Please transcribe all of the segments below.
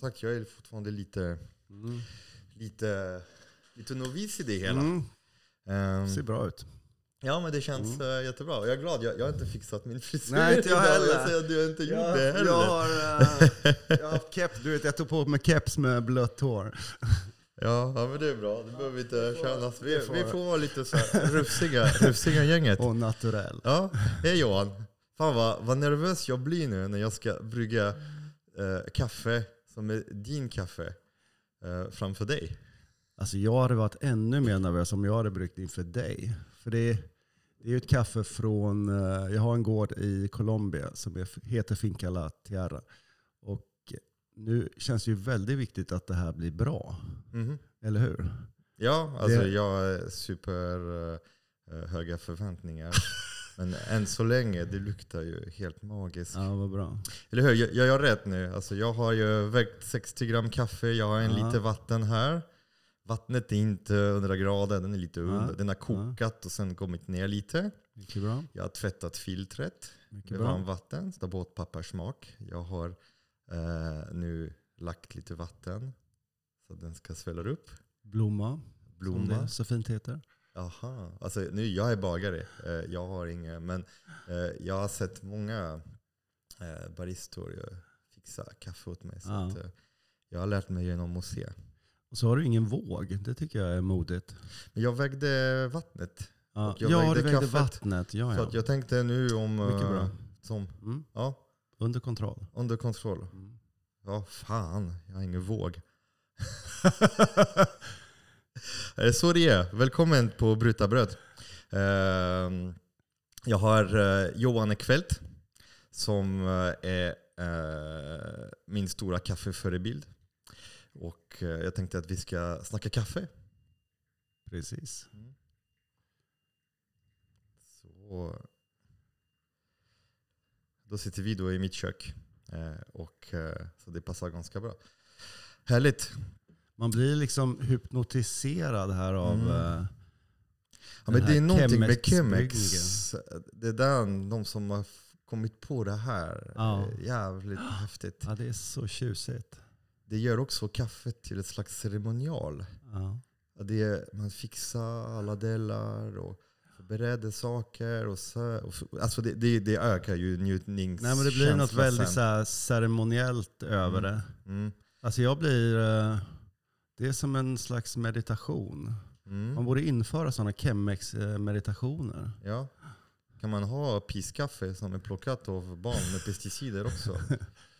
sagt, jag är fortfarande lite, Mm. lite, lite novis i det hela. Mm. Ehm, Ser bra ut. ja men det känns eh, jättebra. Jag är glad, jag, jag har inte fixat min frisyr Nej, inte jag heller. Jag säger att du inte gjort Jag, det heller. jag, har, eh, jag har haft keps, du vet jag tog på mig keps med blött hår. Ja, ja men det är bra. Det behöver inte kännas. Vi, vi får vara lite så här rufsiga, rufsiga gänget. Och naturell. Ja, hej Johan. Fan vad, vad nervös jag blir nu när jag ska brygga eh, kaffe som är din kaffe eh, framför dig. Alltså jag hade varit ännu mer nervös om jag hade bryggt inför dig. För det, det är ju ett kaffe från, eh, jag har en gård i Colombia som är, heter Finca La Tierra. Och nu känns det ju väldigt viktigt att det här blir bra. Mhm. Eller hur? Ja, alltså Det- jag har super höga förväntningar. Men än så länge, det luktar ju helt magiskt. Ja, vad bra. Eller hur? Jag, jag gör rätt nu. Alltså jag har ju vägt 60 gram kaffe, jag har en Ja. liter vatten här. Vattnet är inte 100 grader, den är lite Ja. under. Den har kokat och sen kommit ner lite. Mycket bra. Jag har tvättat filtret Mycket med varmvatten, så det har bort papperssmak. Jag har eh, nu lagt lite vatten så att den ska svälla upp. Blomma, som Blomma. det så fint heter. Jaha, alltså nu, jag är bagare. Eh, jag har inga, men eh, jag har sett många eh, baristor fixa kaffe åt mig. Så Ja. att, jag har lärt mig genom att se. Och så har du ingen våg. Det tycker jag är modigt. Men jag vägde vattnet. Ja, jag ja vägde du vägde kaffet. vattnet. Ja, Så ja. att jag tänkte nu om... Mycket bra. Som, Mm. ja, Under kontroll. under kontroll. Mm. Ja, fan. Jag har ingen våg. Så det är? Välkommen på Bryta bröd. Ehm, Jag har eh, Johan Ekfeldt som eh, är eh, min stora kaffeförebild. Och jag tänkte att vi ska snacka kaffe. Precis. Så, då sitter vi då i mitt kök. Och, så det passar ganska bra. Härligt. Man blir liksom hypnotiserad här av... Mm. eh, Ja, men det är någonting med. Chemex. Det är där de som har kommit på det här. Ja. är Jävligt häftigt. Ja, det är så tjusigt. Det gör också kaffet till ett slags ceremonial. Ja. Det är, man fixar alla delar och bereder saker. Och så, och, alltså det, det, det ökar ju njutningskänslan. Nej, men det blir något väldigt så ceremoniellt över Mm. det. Mm. Alltså jag blir... Det är som en slags meditation. Man Mm. borde införa sådana Chemex-meditationer. Ja. Kan man ha piskaffe som är plockat av barn med pesticider också?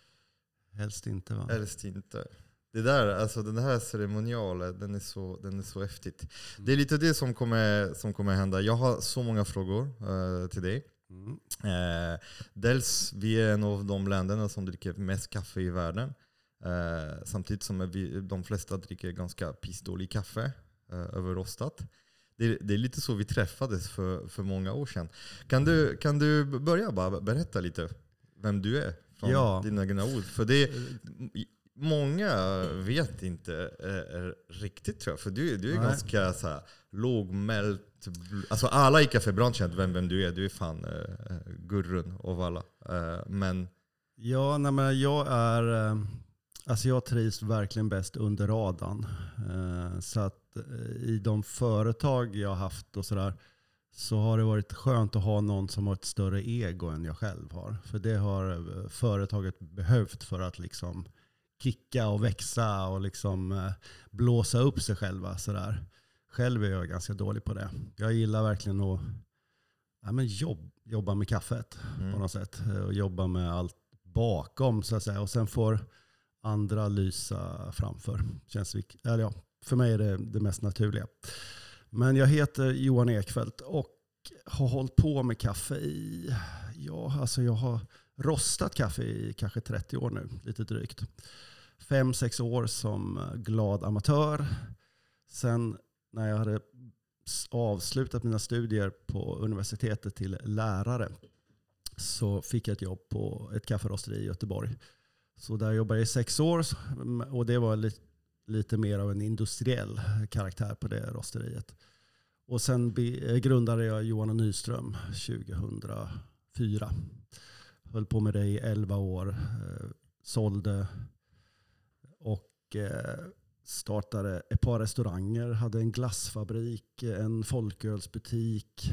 Helst inte va? Helst inte. Det där, alltså den här ceremonialen, den är så, den är så häftigt. Det är lite det som kommer, som kommer hända. Jag har så många frågor eh, till dig. Mm. Eh, dels, vi är en av de länderna som dricker mest kaffe i världen. Eh, samtidigt som vi, de flesta dricker ganska pissdålig kaffe, eh, överrostat. Det, är- det är lite så vi träffades för, för många år sedan. Kan du, kan du börja bara berätta lite vem du är? Från Ja. dina egna ord. För det, många vet inte eh, riktigt tror jag. För du, du är Nej. ganska så här, lågmält. Alltså alla i kaffebranschen vet vem, vem du är. Du är fan eh, eh, gurun av alla. Eh, men Ja, nej, men jag är... Alltså jag trivs verkligen bäst under radarn. Eh, Så att eh, i de företag jag har haft och sådär så har det varit skönt att ha någon som har ett större ego än jag själv har. För det har eh, företaget behövt för att liksom kicka och växa och liksom blåsa upp sig själva. Sådär. Själv är jag ganska dålig på det. Jag gillar verkligen att ja, men jobb, jobba med kaffet på mm, något sätt. Och jobba med allt bakom så att säga. Och sen får andra lysa framför. Känns vik- eller ja, för mig är det det mest naturliga. Men jag heter Johan Ekfeldt och har hållit på med kaffe i, ja alltså jag har rostat kaffe i kanske 30 år nu, lite drygt. Fem, sex år som glad amatör. Sen när jag hade avslutat mina studier på universitetet till lärare så fick jag ett jobb på ett kafferosteri i Göteborg. Så där jobbade jag i sex år och det var lite, lite mer av en industriell karaktär på det rosteriet. Och sen eh, grundade jag Johan och Nyström 2004. Höll på med det i 11 år. Eh, sålde och eh, startade ett par restauranger, hade en glassfabrik, en folkölsbutik.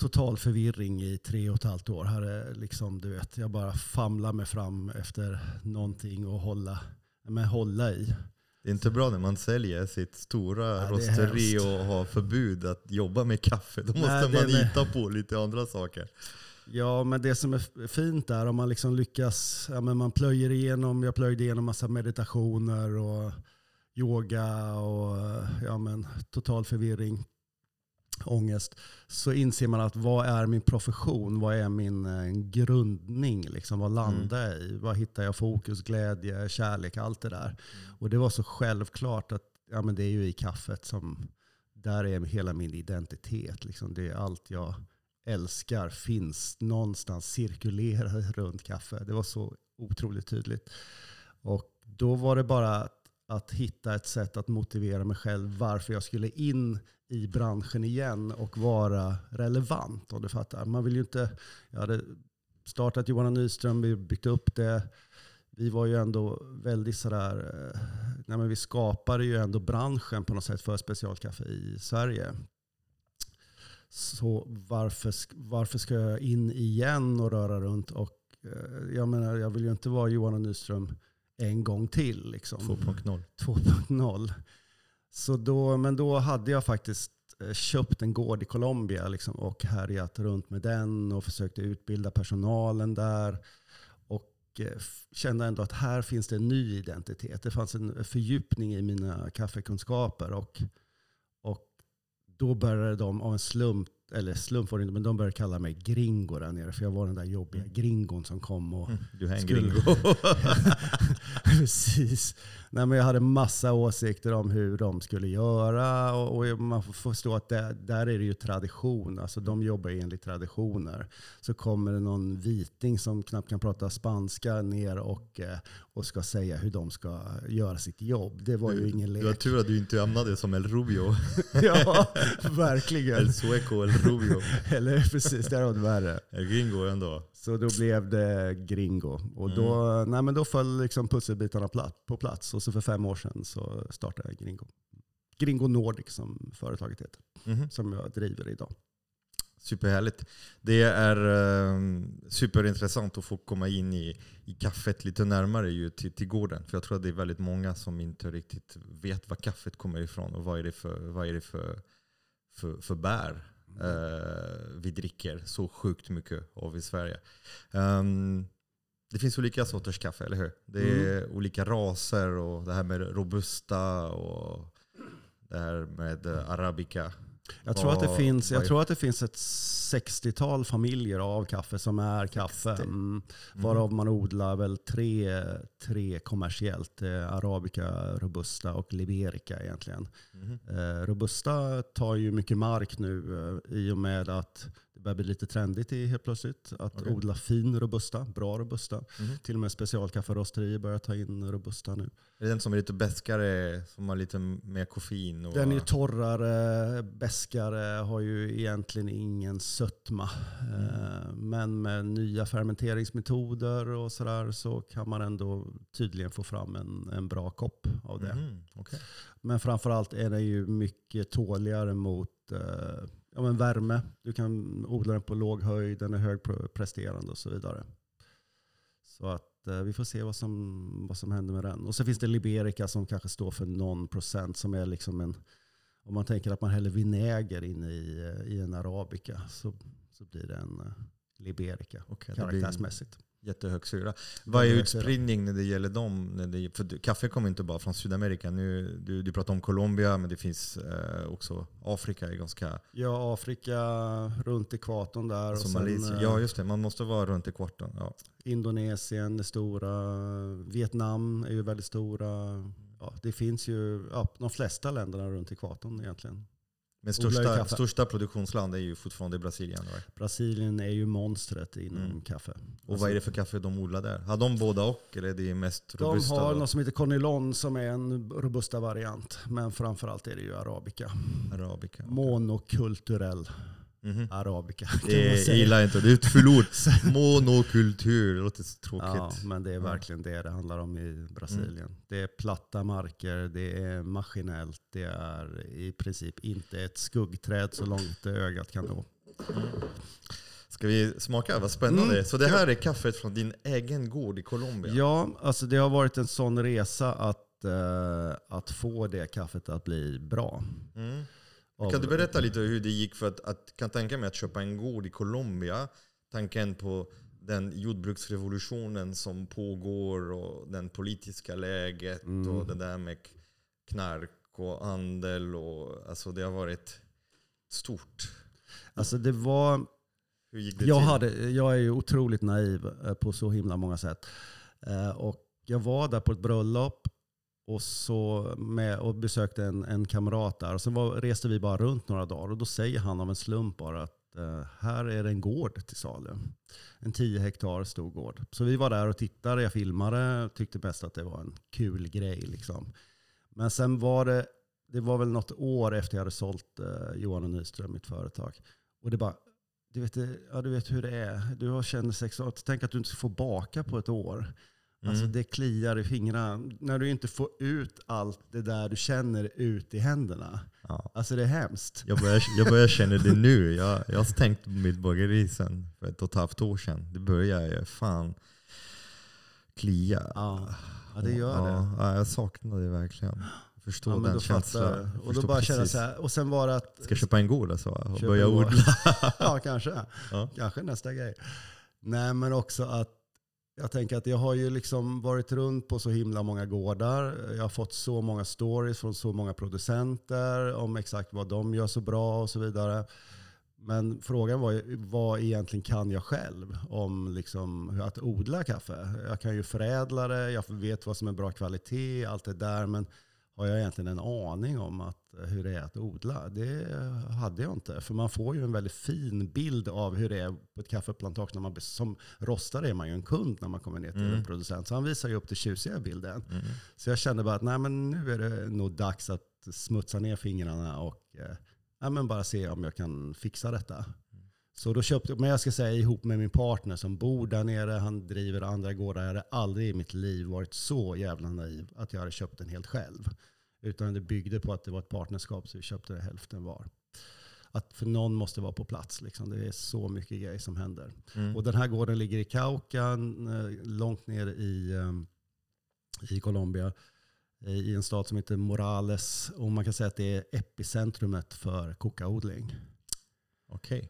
Total förvirring i tre och ett halvt år. Här liksom, du vet, jag bara famlar mig fram efter någonting att hålla, men hålla i. Det är inte bra när man säljer sitt stora Ja, rosteri och har förbud att jobba med kaffe. Då måste Nej, man hitta på lite andra saker. Ja, men det som är fint är om man liksom lyckas, ja, men man plöjer igenom, jag plöjde igenom massa meditationer och yoga och ja, men, total förvirring, ångest. Så inser man att vad är min profession? Vad är min eh, grundning? Liksom, vad landar jag i? Vad hittar jag fokus, glädje, kärlek, allt det där. Och det var så självklart att ja, men det är ju i kaffet som, där är hela min identitet. Liksom. Det är allt jag älskar finns någonstans, cirkulerar runt kaffe. Det var så otroligt tydligt. Och då var det bara att, att hitta ett sätt att motivera mig själv varför jag skulle in i branschen igen och vara relevant. Och du fattar. Man vill ju inte, jag hade startat Johan Nyström, vi byggt upp det. Vi var ju ändå väldigt sådär, eh, nej men vi skapade ju ändå branschen på något sätt för specialkaffe i Sverige. Så varför, varför ska jag in igen och röra runt? Och, eh, jag menar, jag vill ju inte vara Johan Nyström en gång till. Liksom. 2.0. 2.0. Så då, men då hade jag faktiskt eh, köpt en gård i Colombia liksom, och härjat runt med den och försökte utbilda personalen där. Och eh, kände ändå att här finns det en ny identitet. Det fanns en fördjupning i mina kaffekunskaper. Och, och då började de av en slump, eller slump var det inte, men de började kalla mig gringo där nere. För jag var den där jobbiga gringon som kom och Mm, Du är en Skulle- gringo. Precis. Nej, men jag hade massa åsikter om hur de skulle göra. Och, och man får förstå att där, där är det ju tradition. Alltså, de jobbar ju enligt traditioner. Så kommer det någon viting som knappt kan prata spanska ner och, eh, och ska säga hur de ska göra sitt jobb. Det var ju ingen Du har lek. tur att du inte hamnade som El Rubio. ja, verkligen. El Sueco, El Rubio. Eller precis, det hade varit värre. Gringo ändå. Så då blev det Gringo. Och då, nej men då föll liksom pusselbitarna på plats. Och så för fem år sedan så startade jag Gringo. Gringo Nordic som företaget heter. Mhm. Som jag driver idag. Superhärligt. Det är eh, superintressant att få komma in i, i kaffet lite närmare ju till, till gården. För jag tror att det är väldigt många som inte riktigt vet var kaffet kommer ifrån och vad är det för, vad är det för, för, för bär vi dricker så sjukt mycket av i Sverige. Ehm, det finns olika sorters kaffe, eller hur? Det är olika raser och det här med robusta och det här med eh, arabica. Jag tror, att det finns, jag tror att det finns ett 60-tal familjer av kaffe som är kaffe. 60. Mm, varav man odlar väl tre, tre kommersiellt. Eh, Arabica, Robusta och Liberica egentligen. Eh, Robusta tar ju mycket mark nu eh, i och med att börjar bli lite trendigt i helt plötsligt. Att Okej. odla fin Robusta, bra Robusta. Mhm. Till och med specialkafferosterier börjar ta in Robusta nu. Är det den som är lite beskare, som har lite mer koffein? Och, Den är torrare, beskare, har ju egentligen ingen sötma. Eh, Men med nya fermenteringsmetoder och sådär så kan man ändå tydligen få fram en, en bra kopp av det. Mhm, okej. Men framförallt är den ju mycket tåligare mot eh, ja, men värme. Du kan odla den på låg höjd, den är högpresterande och så vidare. Så att eh, vi får se vad som, vad som händer med den. Och så finns det Liberica som kanske står för någon procent som är liksom en, om man tänker att man häller vinäger in i, eh, i en arabica så, så blir det en eh, Liberica blir karaktärsmässigt. Jättehög syra. Vad är utspridning när det gäller dem? När det, för kaffe kommer inte bara från Sydamerika. Nu, du, du pratar om Colombia, men det finns eh, också Afrika. är ganska, Ja, Afrika runt ekvatorn där. alltså och sen, Malaysia. eh, Ja, just det. Man måste vara runt ekvatorn. Ja. Indonesien är stora, Vietnam är ju väldigt stora. Ja, det finns ju ja, de flesta länderna runt ekvatorn egentligen. Men största, största produktionsland är ju fortfarande Brasilien. Right? Brasilien är ju monstret inom Mm. kaffe. Och vad är det för kaffe de odlar där? Har de båda och? Eller är det mest De robusta? har då? något som heter Cornilon som är en robusta variant. Men framförallt är det ju arabica. Arabica. okej. Monokulturell Mhm. Arabica. Det gillar inte. Det är ett förlort. Monokultur. Det låter så tråkigt. Ja, men det är verkligen det det handlar om i Brasilien. Mm. Det är platta marker, det är maskinellt, det är i princip inte ett skuggträd så långt ögat kan nå. Mm. Ska vi smaka? Vad spännande. Mm. Så det här är kaffet från din egen gård i Colombia? Ja, alltså det har varit en sån resa att, uh, att få det kaffet att bli bra. Mm. Kan du berätta lite hur det gick? För att, att kan tänka mig att köpa en gård i Colombia, tanken på den jordbruksrevolutionen som pågår och den politiska läget mm. och det där med knark och handel. Och, alltså det har varit stort. Alltså det var... Hur gick det jag, till? hade, jag är ju otroligt naiv eh, på så himla många sätt. Eh, och jag var där på ett bröllop och, så med, och besökte en, en kamrat där. Och sen var, reste vi bara runt några dagar och då säger han av en slump bara att eh, här är det en gård till salu. En 10 hektar stor gård. Så vi var där och tittade, jag filmade, tyckte bäst att det var en kul grej. Liksom. Men sen var det, det var väl något år efter jag hade sålt eh, Johan och Nyström, mitt företag. Och det bara, du vet, ja, du vet hur det är. Du har känt sex år. Tänk att du inte får baka på ett år. Alltså mm. det kliar i fingrarna. När du inte får ut allt det där du känner ut i händerna. Ja. Alltså det är hemskt. Jag börjar, jag börjar känna det nu. Jag, jag har stängt mitt bageri sen för ett och ett halvt år sedan. Det börjar ju fan klia. Ja, ja det gör det. Ja, jag saknar det verkligen. Jag förstår ja, den känslan. Och, då bara känna så här, och sen var att... Ska jag köpa en gård alltså? Och börja odla? ja, kanske. Ja. Kanske nästa grej. Nej, men också att jag tänker att jag har ju liksom varit runt på så himla många gårdar. Jag har fått så många stories från så många producenter om exakt vad de gör så bra och så vidare. Men frågan var ju, vad egentligen kan jag själv om liksom att odla kaffe? Jag kan ju förädla det, jag vet vad som är bra kvalitet, allt det där. Men har jag egentligen en aning om att, hur det är att odla? Det hade jag inte. För man får ju en väldigt fin bild av hur det är på ett kaffeplantage. När man, som rostare är man ju en kund när man kommer ner till mm. en producent. Så han visar ju upp den tjusiga bilden. Mm. Så jag kände bara att nej, men nu är det nog dags att smutsa ner fingrarna och eh, men bara se om jag kan fixa detta. Så då köpte, men jag ska säga ihop med min partner som bor där nere, han driver andra gårdar. Jag hade aldrig i mitt liv varit så jävla naiv att jag hade köpt den helt själv. Utan det byggde på att det var ett partnerskap så vi köpte det hälften var. Att för någon måste vara på plats. Liksom. Det är så mycket grejer som händer. Mm. Och den här gården ligger i Caucan, eh, långt ner i, eh, i Colombia. I en stad som heter Morales. Och man kan säga att det är epicentrumet för kokaodling. Okej. Okay.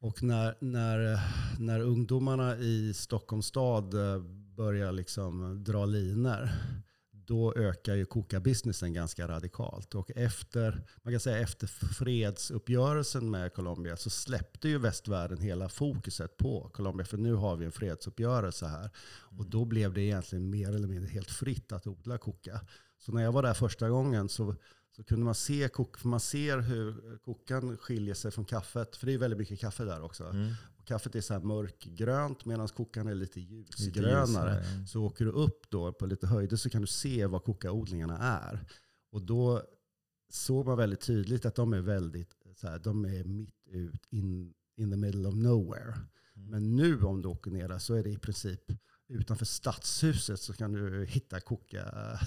Och när, när, när ungdomarna i Stockholms stad eh, börjar liksom dra liner, då ökar ju koka-businessen ganska radikalt. Och efter, man kan säga efter fredsuppgörelsen med Colombia så släppte ju västvärlden hela fokuset på Colombia. För nu har vi en fredsuppgörelse här. Och då blev det egentligen mer eller mindre helt fritt att odla koka. Så när jag var där första gången så så kunde man se, för man ser hur kokan skiljer sig från kaffet. För det är väldigt mycket kaffe där också. Mm. Och kaffet är så här mörkgrönt medan kokan är lite ljusgrönare. Lite så åker du upp då på lite höjder så kan du se vad kokaodlingarna är. Och då såg man väldigt tydligt att de är väldigt, så här, de är mitt ut, in, in the middle of nowhere. Mm. Men nu om du åker ner där så är det i princip utanför stadshuset så kan du hitta koka,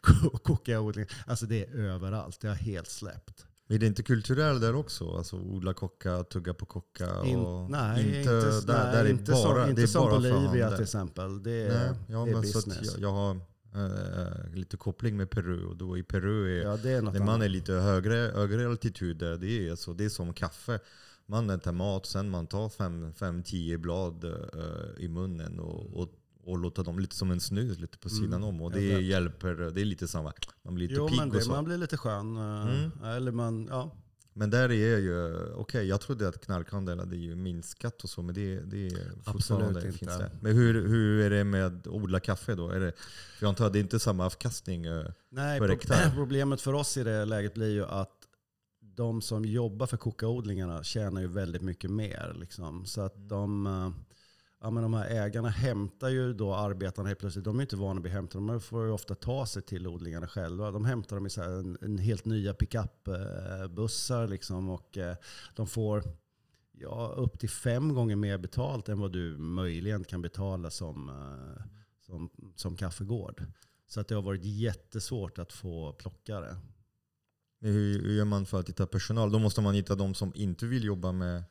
kokaodling. Alltså det är överallt. Det har helt släppt. Är det inte kulturellt där också? Alltså odla kocka, tugga på kocka? Och In, nej, inte, inte, där, nej, där inte, bara, som, inte som Bolivia till exempel. Det är, nej, ja, det är business. Jag, jag, har äh, lite koppling med Peru. Och då I Peru är, ja, det är när man är lite högre, högre altituder, det är, alltså, det är som kaffe man äter mat, sen man tar fem, fem tio blad uh, i munnen och, och, och låter dem lite som en snus lite på sidan mm, om. Och det hjälper, det är lite samma, man blir lite pigg och så. Man blir lite skön. Uh, mm. Eller man, ja. Men där är ju, okej okay, jag trodde att knarkhandeln hade ju minskat och så, men det, det är Absolut inte. Finns det. Men hur, hur är det med att odla kaffe då? Är det, för jag antar att det är inte samma avkastning uh, Nej, per hektar? Problemet för oss i det läget blir ju att de som jobbar för kokaodlingarna tjänar ju väldigt mycket mer. Liksom. Så att mm. de, eh, ja, men de här ägarna hämtar ju då arbetarna helt plötsligt. De är inte vana vid att hämta De får ju ofta ta sig till odlingarna själva. De hämtar dem i så en, en, helt nya pickupbussar liksom, och eh, de får ja, upp till fem gånger mer betalt än vad du möjligen kan betala som, eh, som, som kaffegård. Så att det har varit jättesvårt att få plockare. Hur, hur gör man för att hitta personal? Då måste man hitta de som inte vill jobba med,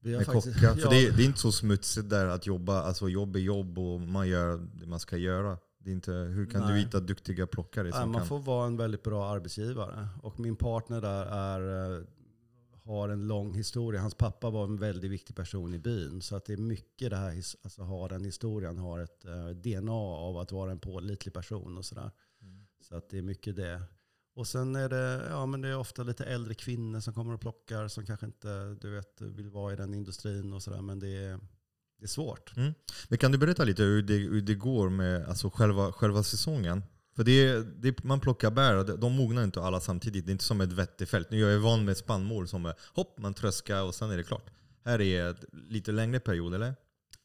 med faktiskt, kockar. För ja. det, det, är inte så smutsigt där att jobba. Alltså jobb är jobb och man gör det man ska göra. Det är inte, hur kan Nej. du hitta duktiga plockare? Som man kan... får vara en väldigt bra arbetsgivare. Och min partner där är, eh, har en lång historia. Hans pappa var en väldigt viktig person i byn. Så att det är mycket det här, alltså har den historien, har ett eh, DNA av att vara en pålitlig person och sådär. Mm. Så att det är mycket det. Och sen är det, ja, men det är ofta lite äldre kvinnor som kommer och plockar som kanske inte du vet, vill vara i den industrin och sådär. Men det är, det är svårt. Mm. Men kan du berätta lite hur det, hur det går med alltså själva, själva säsongen? För det, det, man plockar bär och de mognar inte alla samtidigt. Det är inte som ett vettefält. Nu är jag van med spannmål som är hopp, man tröskar och sen är det klart. Här är det lite längre period, eller?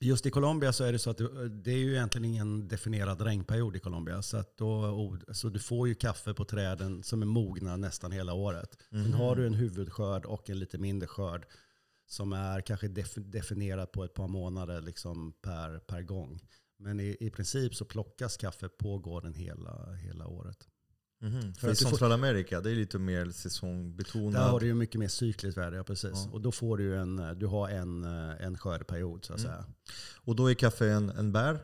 Just i Colombia så är det så att det är ju egentligen ingen definierad regnperiod i Colombia. Så, att då, så du får ju kaffe på träden som är mogna nästan hela året. Mm. Sen har du en huvudskörd och en lite mindre skörd som är kanske definierad på ett par månader liksom per, per gång. Men i, i princip så plockas kaffe på gården hela, hela året. Mm. För, för Centralamerika, det är lite mer säsongbetonat. Där har du ju mycket mer cykliskt värde, ja, precis. Ja. Och då får du en, du har en, en skördeperiod så att mm. säga. Och då är kaffe en, en bär?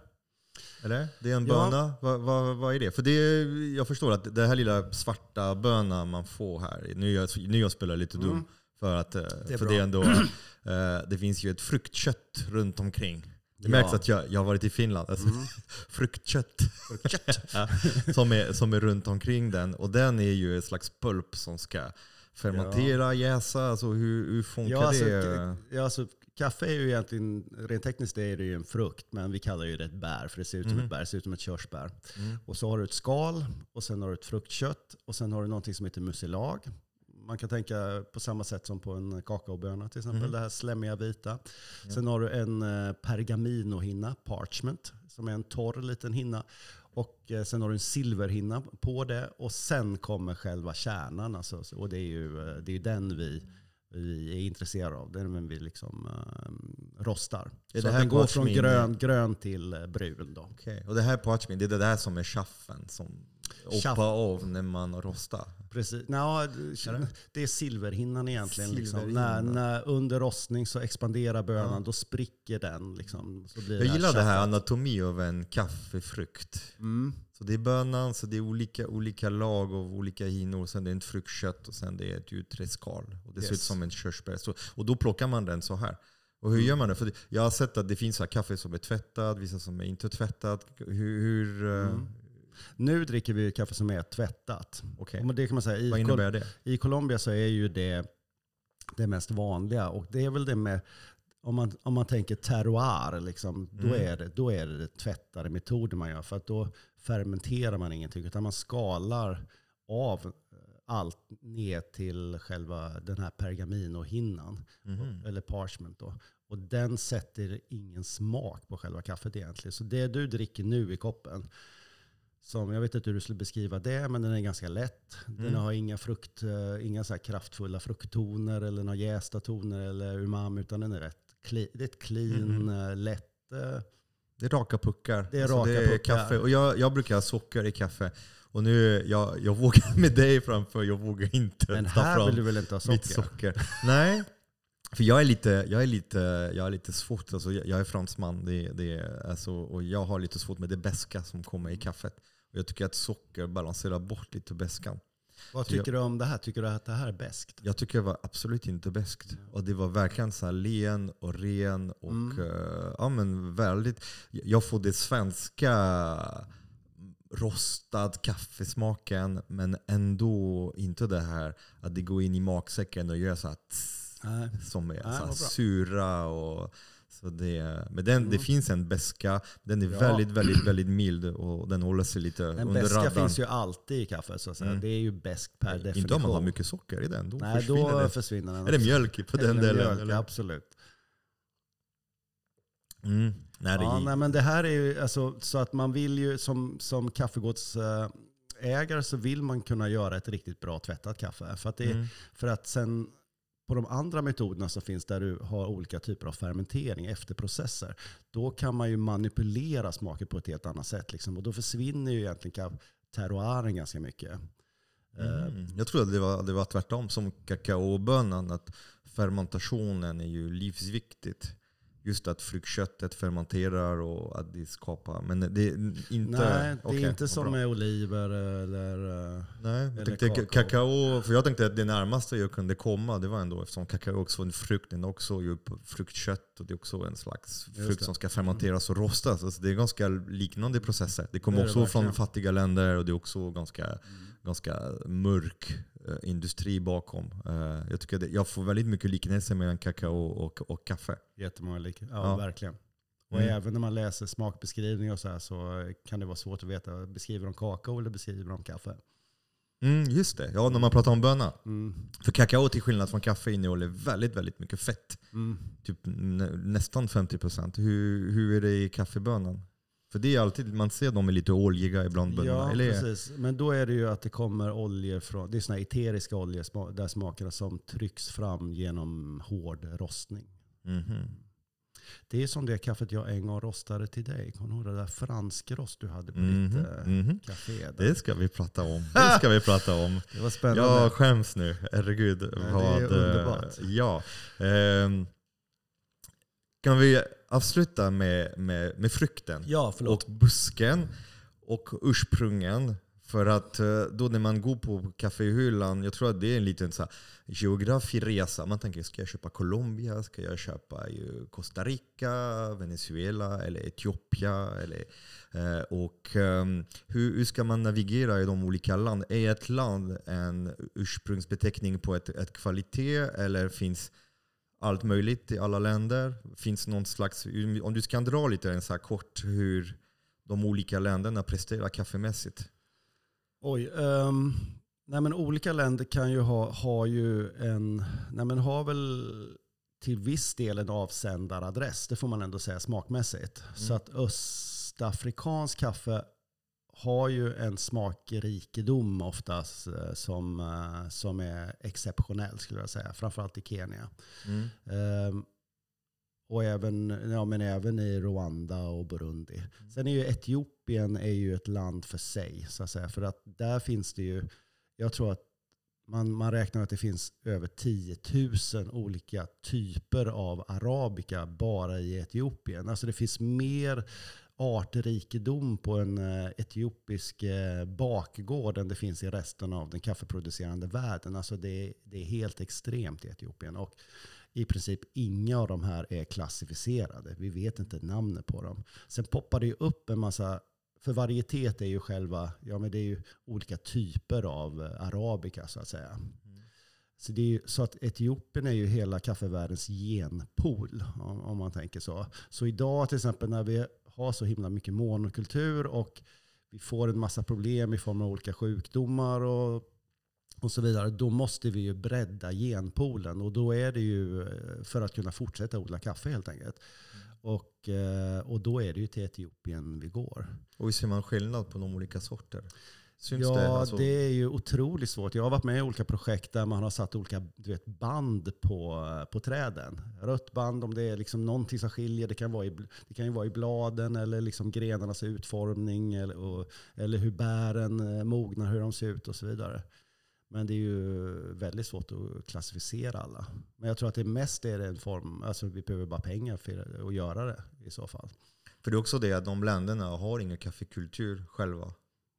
Eller? Det är en böna? Ja. Vad, vad, vad är det? För det är, jag förstår att det här lilla svarta bönan man får här, nu jag, nu jag spelar lite dum, mm. för, att, eh, det för det, är ändå, eh, det finns ju ett fruktkött runt omkring. Det märks att jag, jag har varit i Finland. Alltså, mm. fruktkött. fruktkött. som, är, som är runt omkring den. Och den är ju ett slags pulp som ska fermentera, jäsa. Alltså, hur, hur funkar ja, alltså, det? Ja, alltså, kaffe är ju egentligen, rent tekniskt är det ju en frukt, men vi kallar det ett bär, för det ser ut som mm. ett bär, det ser ut som ett körsbär. Mm. Och så har du ett skal, och sen har du ett fruktkött, och sen har du någonting som heter mucilage man kan tänka på samma sätt som på en kakaoböna till exempel. Mm. Det här slemmiga vita. Mm. Sen har du en eh, pergaminohinna, parchment, som är en torr liten hinna. Och eh, sen har du en silverhinna på det. Och sen kommer själva kärnan. Alltså, och det är ju eh, det är den vi vi är intresserade av. Det är den vi liksom uh, rostar. Så det här den går från grön, grön till brun. Då. Okay. Och det här parchment, det är det där som är chaffen som hoppa av när man rostar? Precis. Nå, det är silverhinnan egentligen. Liksom. När, när, under rostning så expanderar bönan, ja. då spricker den. Liksom. Så blir Jag gillar det här anatomi av en kaffefrukt. Mm. Så det är bönan, så det är olika, olika lag av olika hinnor. Sen det är ett fruktkött och sen det är ett utträdskal. Och det yes. ser ut som en körsbär. Så, och då plockar man den så här. Och hur mm. gör man det? För jag har sett att det finns kaffe som är tvättad, vissa som är inte tvättad. Hur, hur eh, mm. Nu dricker vi kaffe som är tvättat. Okay. det kan man säga, i Vad innebär det? I Colombia så är ju det det mest vanliga. Och det är väl det med, om man, om man tänker terroir, liksom, då, mm. är det, då är det tvättade metoder man gör. För att då fermenterar man ingenting, utan man skalar av allt ner till själva den här pergaminohinnan, mm. eller parchment. Då. Och den sätter ingen smak på själva kaffet egentligen. Så det du dricker nu i koppen, som, jag vet inte hur du skulle beskriva det, men den är ganska lätt. Den mm. har inga, frukt, eh, inga så kraftfulla frukttoner eller några jästa toner eller umami, utan den är rätt clean, det är ett clean, mm. lätt... Eh, det är raka puckar. Det är, alltså raka det är puckar. kaffe. Och jag, jag brukar ha socker i kaffe. Och nu, jag, jag vågar med dig framför, jag vågar inte Men ta här vill du väl inte ha socker? Mitt socker. Nej, för jag är lite, jag är lite, jag är lite svårt, alltså jag är fransman det, det, alltså, och jag har lite svårt med det beska som kommer i kaffet. Och jag tycker att socker balanserar bort lite beskan. Vad tycker jag, du om det här? Tycker du att det här är bäst? Jag tycker det var absolut inte bäst. Mm. Och det var verkligen så len och ren. Och, mm. uh, ja, men väldigt, jag får det svenska rostad kaffesmaken men ändå inte det här att det går in i magsäcken och gör så att som är Nej, så sura och så det, men den, mm. det finns en beska, den är ja. väldigt, väldigt, väldigt mild och den håller sig lite en under radarn. beska finns ju alltid i kaffe, så att säga. Mm. det är ju bäst per definition. Inte om man har mycket socker i den, då Nej, försvinner då den. försvinner den. Är det mjölk på den Eller delen? Mjölk, absolut. Mm. Nej, det, Ja, nej, men det här är ju alltså, så att man vill ju som, som kaffegårdsägare så vill man kunna göra ett riktigt bra tvättat kaffe. För att, det, mm. för att sen på de andra metoderna som finns där du har olika typer av fermentering, efterprocesser, då kan man ju manipulera smaker på ett helt annat sätt. Liksom. Och då försvinner ju egentligen terroiren ganska mycket. Eh, Mm. Jag tror att det var, det var tvärtom som kakaobönan, att fermentationen är ju livsviktigt. Just att fruktköttet fermenterar och att det skapar... Men det är inte... Nej, det okej, är inte som bra. med oliver eller... eh, Nej, jag tänkte kakao. kakao. För jag tänkte att det närmaste jag kunde komma, det var ändå eftersom kakao också är en frukt, den är också fruktkött och det är också en slags frukt som ska fermenteras och rostas. Alltså det är ganska liknande processer. Det kommer är det också från fattiga länder och det är också ganska, ganska mörk industri bakom. Eh, jag, tycker det, jag får väldigt mycket liknelser mellan kakao och, och kaffe. Jättemånga lik. Ja, Ja. verkligen. Och Mm. även när man läser smakbeskrivningar och så här så kan det vara svårt att veta. Beskriver de kakao eller beskriver de kaffe? Mm, just det, ja när man pratar om bönor. Mm. För kakao till skillnad från kaffe innehåller väldigt, väldigt mycket fett. Mm. typ nä, nästan 50%. Hur, hur är det i kaffebönan? För det är alltid, man ser dem är lite oljiga ibland. Ja, Eller, precis. Men då är det ju att det kommer oljor från, det är såna här eteriska oljor, där smakerna som trycks fram genom hård rostning. Mhm. Det är som det kaffet jag en gång rostade till dig. Kommer du ihåg det där franskrost du hade på Mhm, ditt eh, mhm. café? Där? Det ska vi prata om. Det ska vi prata om. Det var spännande. Jag skäms nu. Herregud. det är vad, eh, underbart. Ja. Ehm, kan vi avsluta med, med, med frukten? ja, och busken och ursprungen. För att eh, då när man går på kaféhyllan, jag tror att det är en liten så här, geografiresa. Man tänker, ska jag köpa Colombia? Ska jag köpa Costa Rica, Venezuela eller Etiopien? Eller, eh, och ehm, hur, hur ska man navigera i de olika länderna? Är ett land en ursprungsbeteckning på ett, ett kvalitet eller finns allt möjligt i alla länder? Finns någon slags, om du kan dra lite en så här kort hur de olika länderna presterar kaffemässigt. Oj. ehm, nej men olika länder kan ju ha, ha ju en, nej men har väl till viss del en avsändaradress. Det får man ändå säga smakmässigt. Så att östafrikansk kaffe har ju en smakrikedom oftast eh, som, eh, som är exceptionell skulle jag säga. Framförallt i Kenya. Mm. Ehm, och även, ja, men även i Rwanda och Burundi. Sen är ju Etiopien är ju ett land för sig. Så att säga. För att där finns det ju, jag tror att man, man räknar att det finns över 10 000 olika typer av arabica bara i Etiopien. Alltså det finns mer artrikedom på en eh, etiopisk eh, bakgård än det finns i resten av den kaffeproducerande världen. Alltså det, är- det är helt extremt i Etiopien. Och i princip inga av de här är klassificerade. Vi vet inte namnet på dem. Sen poppar det ju upp en massa, för varietet är ju själva, ja men det är ju olika typer av eh, arabica så att säga. Så, det är ju, så att Etiopien är ju hela kaffevärldens genpool, om, om man tänker så. Så idag till exempel när vi har så himla mycket monokultur och vi får en massa problem i form av olika sjukdomar och, och så vidare, då måste vi ju bredda genpoolen. Och då är det ju eh, för att kunna fortsätta odla kaffe helt enkelt. Och, eh, och då är det ju till Etiopien vi går. Och hur ser man skillnad på de olika sorter? Syns ja, det? det, Alltså, är ju otroligt svårt. Jag har varit med i olika projekt där man har satt olika du vet, band på, på träden. Rött band om det är liksom någonting som skiljer. Det kan, vara i, det kan ju vara i bladen eller liksom grenarnas utformning eller, och, eller hur bären eh, mognar, hur de ser ut och så vidare. Men det är ju väldigt svårt att klassificera alla. Men jag tror att det mest är en form, alltså vi behöver bara pengar för att göra det i så fall. För det är också det att de länderna har ingen kaffekultur själva.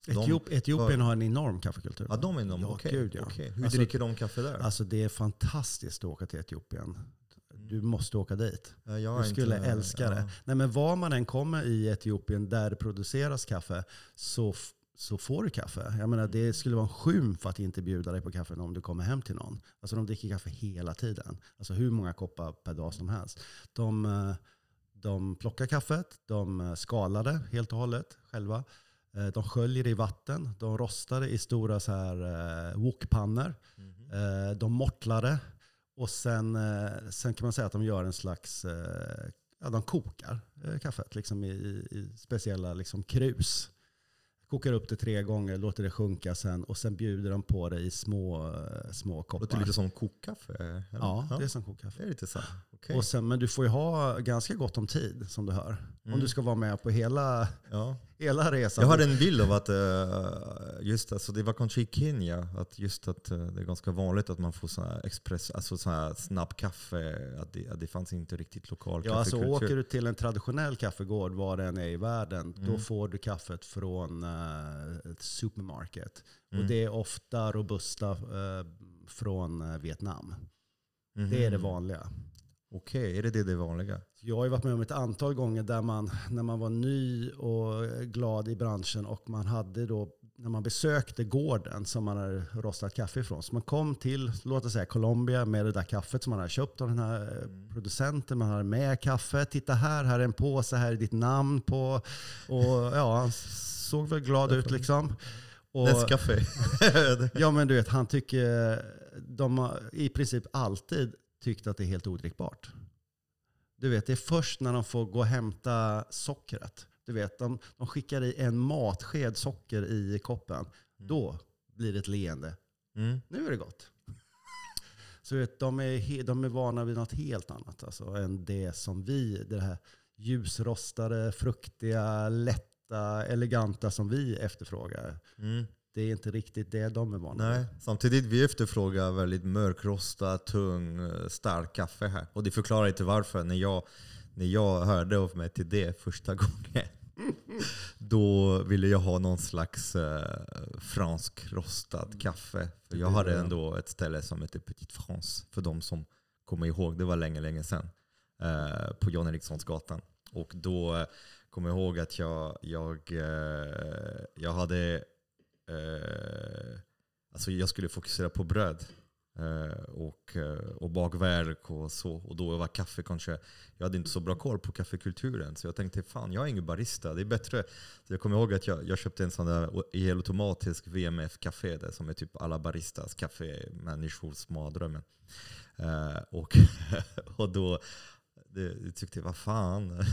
Etiop, Etiopien har en enorm kaffekultur. Ja, de är de? Ja, Okej. gud, ja. okej. Hur Alltså- dricker de kaffe där? Alltså det är fantastiskt att åka till Etiopien. Du måste åka dit. Ja, jag Du skulle inte- älska ja. det. Nej, men var man än kommer i Etiopien där det produceras kaffe så, så får du kaffe. Jag menar, det skulle vara en skymf att inte bjuda dig på kaffe om du kommer hem till någon. Alltså de dricker kaffe hela tiden. Alltså hur många koppar per dag som helst. De, eh, de plockar kaffet, de eh, skalar det helt och hållet själva. Eh, De sköljer det i vatten, de rostar det i stora så här eh, wokpannor. Eh, De mortlar det och sen, sen kan man säga att de gör en slags ja, de kokar kaffet liksom i, i speciella liksom krus. Kokar upp det tre gånger, låter det sjunka sen och sen bjuder de på det i små, små koppar. Låter lite som kokkaffe? eller? Ja, det är som kokkaffe. det är lite så. Okej. Och sen, men du får ju ha ganska gott om tid som du hör. Om Mm. du ska vara med på hela, Ja. hela resan. Jag hade en bild av att, eh, just alltså det var kanske i Kenya, att just att eh, det är ganska vanligt att man får sån här express, alltså sån här snabb kaffe, att det, att det fanns inte riktigt lokal Ja, alltså kaffekultur. åker du till en traditionell kaffegård, var den är i världen, då Mm. får du kaffet från uh, ett supermarket. Mm. Och det är ofta robusta eh, från eh, Vietnam. Mhm. Det är det vanliga. Okej, är det det, det vanliga? Jag har ju varit med om ett antal gånger där man, när man var ny och glad i branschen och man hade då, när man besökte gården som man hade rostat kaffe ifrån. Så man kom till, låt oss säga Colombia med det där kaffet som man hade köpt av den här eh, Mm. producenten. Man hade med kaffe. Titta här, här är en påse, här är ditt namn på. Och ja, han såg väl glad ut liksom. Nescafé. ja men du vet, han tycker, de har i princip alltid tyckt att det är helt odrickbart. Du vet, det är först när de får gå och hämta sockret. Du vet, de, de skickar i en matsked socker i koppen. Då blir det ett leende. Mm. Nu är det gott. Så vet, de, är de är vana vid något helt annat alltså, än det som vi, det här ljusrostade, fruktiga, lätta, eleganta som vi efterfrågar. Mm. Det är inte riktigt det de är vana Nej, samtidigt vi efterfrågar väldigt mörkrostad, tung, eh, stark kaffe här. Och det förklarar inte varför. När jag, när jag hörde av mig till det första gången, då ville jag ha någon slags eh, fransk rostad kaffe. För jag hade ändå ett ställe som heter Petit France, för de som kommer ihåg. Det var länge, länge sedan. Eh, på John Erikssonsgatan. Och då eh, kommer jag ihåg att jag, jag, eh, jag hade eh, Alltså jag skulle fokusera på bröd eh, och, eh, och bakverk och så. Och då var kaffe kanske, jag hade inte så bra koll på kaffekulturen. Så jag tänkte, fan jag är ingen barista, det är bättre. Så jag kommer ihåg att jag, jag köpte en sån där helautomatisk VMF-café som är typ alla baristas kaffe, människors mardrömmen. Eh, och, och då det, jag tyckte jag, vad fan.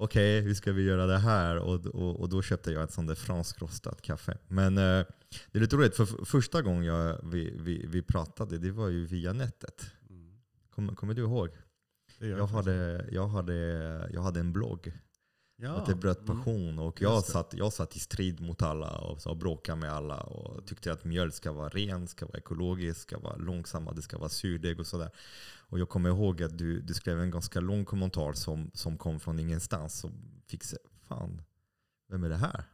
Okej, hur ska vi göra det här? Och, och, och då köpte jag ett sånt där franskrostat kaffe. Men eh, det är lite roligt, för första gången jag, vi, vi, vi pratade, det var ju via nätet. Kommer, kommer du ihåg? Jag hade, jag, hade, jag hade en blogg, ja. att det bröt mm. passion. Och jag satt, jag satt i strid mot alla och så bråkade med alla. Och tyckte att mjölk ska vara ren, ska vara ekologisk, ska vara långsamma, det ska vara surdeg och sådär. Och jag kommer ihåg att du, du skrev en ganska lång kommentar som, som kom från ingenstans. Som fick se, fan, vem är det här?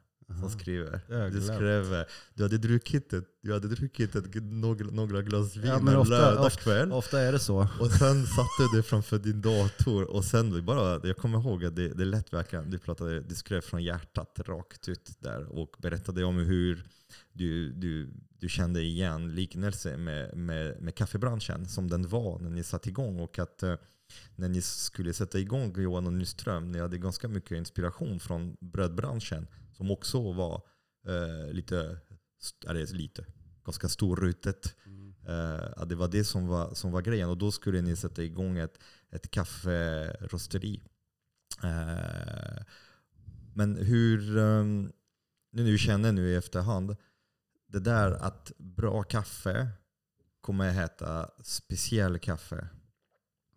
Som skriver. Du skrev, du hade druckit, ett, du hade druckit ett, några, några glas vin Ja, men en ofta- lördagskväll. Ofta är det så. Och sen satte du framför din dator och sen bara, jag kommer ihåg att det, det lät verkligen, du, pratade, du skrev från hjärtat rakt ut där och berättade om hur du, du, du kände igen liknelse med, med, med kaffebranschen som den var när ni satte igång och att eh, när ni skulle sätta igång Johan och Nyström, ni hade ganska mycket inspiration från brödbranschen som också var eh, lite, eller lite, ganska storrutet. Eh, det var det som var, som var grejen. Och då skulle ni sätta igång ett, ett kafferosteri. Eh, men hur, um, nu nu känner nu i efterhand, det där att bra kaffe kommer att heta speciell kaffe.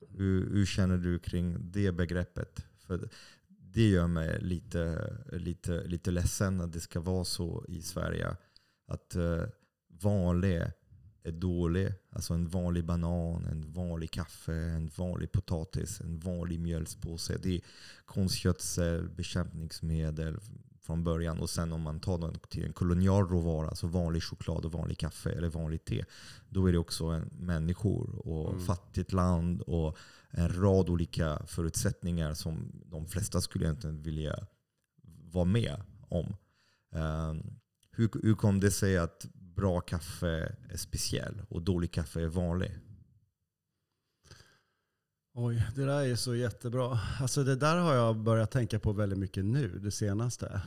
Hur, hur känner du kring det begreppet? För det gör mig lite, lite, lite ledsen att det ska vara så i Sverige. Att eh, vanlig är dålig. Alltså en vanlig banan, en vanlig kaffe, en vanlig potatis, en vanlig mjölkpåse. Det är konstgödsel, bekämpningsmedel från början. Och sen om man tar den till en kolonial råvara, alltså vanlig choklad och vanlig kaffe eller vanlig te. Då är det också en människor och Mm. fattigt land och en rad olika förutsättningar som de flesta skulle egentligen vilja vara med om. Ehm, hur, hur kom det sig att bra kaffe är speciell och dålig kaffe är vanlig? Oj, det där är så jättebra. Alltså det där har jag börjat tänka på väldigt mycket nu, det senaste.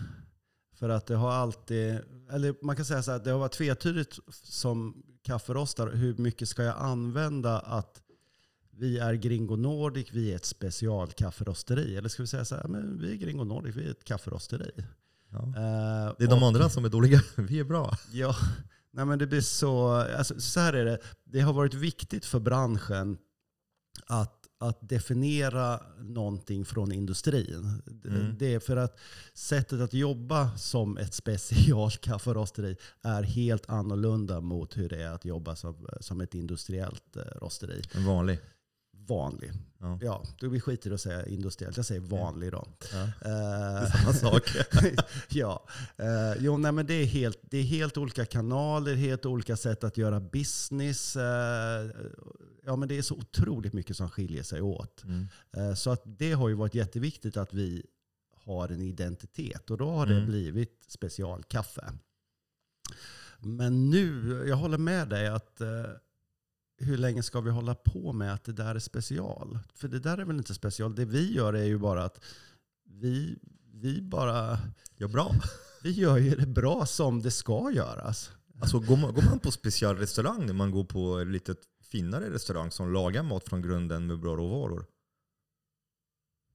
För att det har alltid, eller man kan säga så här, det har varit tvetydigt som kafferostare. Hur mycket ska jag använda att vi är Gringo Nordic, vi är ett specialkafferosteri. Eller ska vi säga så här, men vi är Gringo Nordic, vi är ett kafferosteri. Ja. Eh, Det är de och- andra som är dåliga. Vi är bra. Ja, nej men det blir så, alltså, så här är det. Det har varit viktigt för branschen att, att definiera någonting från industrin. Det- Mm. Det är för att sättet att jobba som ett specialkafferosteri är helt annorlunda mot hur det är att jobba som, som ett industriellt eh, rosteri. En vanlig. Vanlig. Ja. Ja, då skiter i att säga industriellt. Jag säger vanlig då. Ja. Det är samma sak. ja, eh, jo, nej, men det, är helt, det är helt olika kanaler, helt olika sätt att göra business. Eh, ja, men det är så otroligt mycket som skiljer sig åt. Mm. Så att det har ju varit jätteviktigt att vi har en identitet och då har det Mm. blivit specialkaffe. Men nu, jag håller med dig att hur länge ska vi hålla på med att det där är special? För det där är väl inte special. Det vi gör är ju bara att vi, vi bara Ja, bra. vi gör ju det bra som det ska göras. Alltså, går, man, går man på specialrestaurang när man går på en lite finare restaurang som lagar mat från grunden med bra råvaror?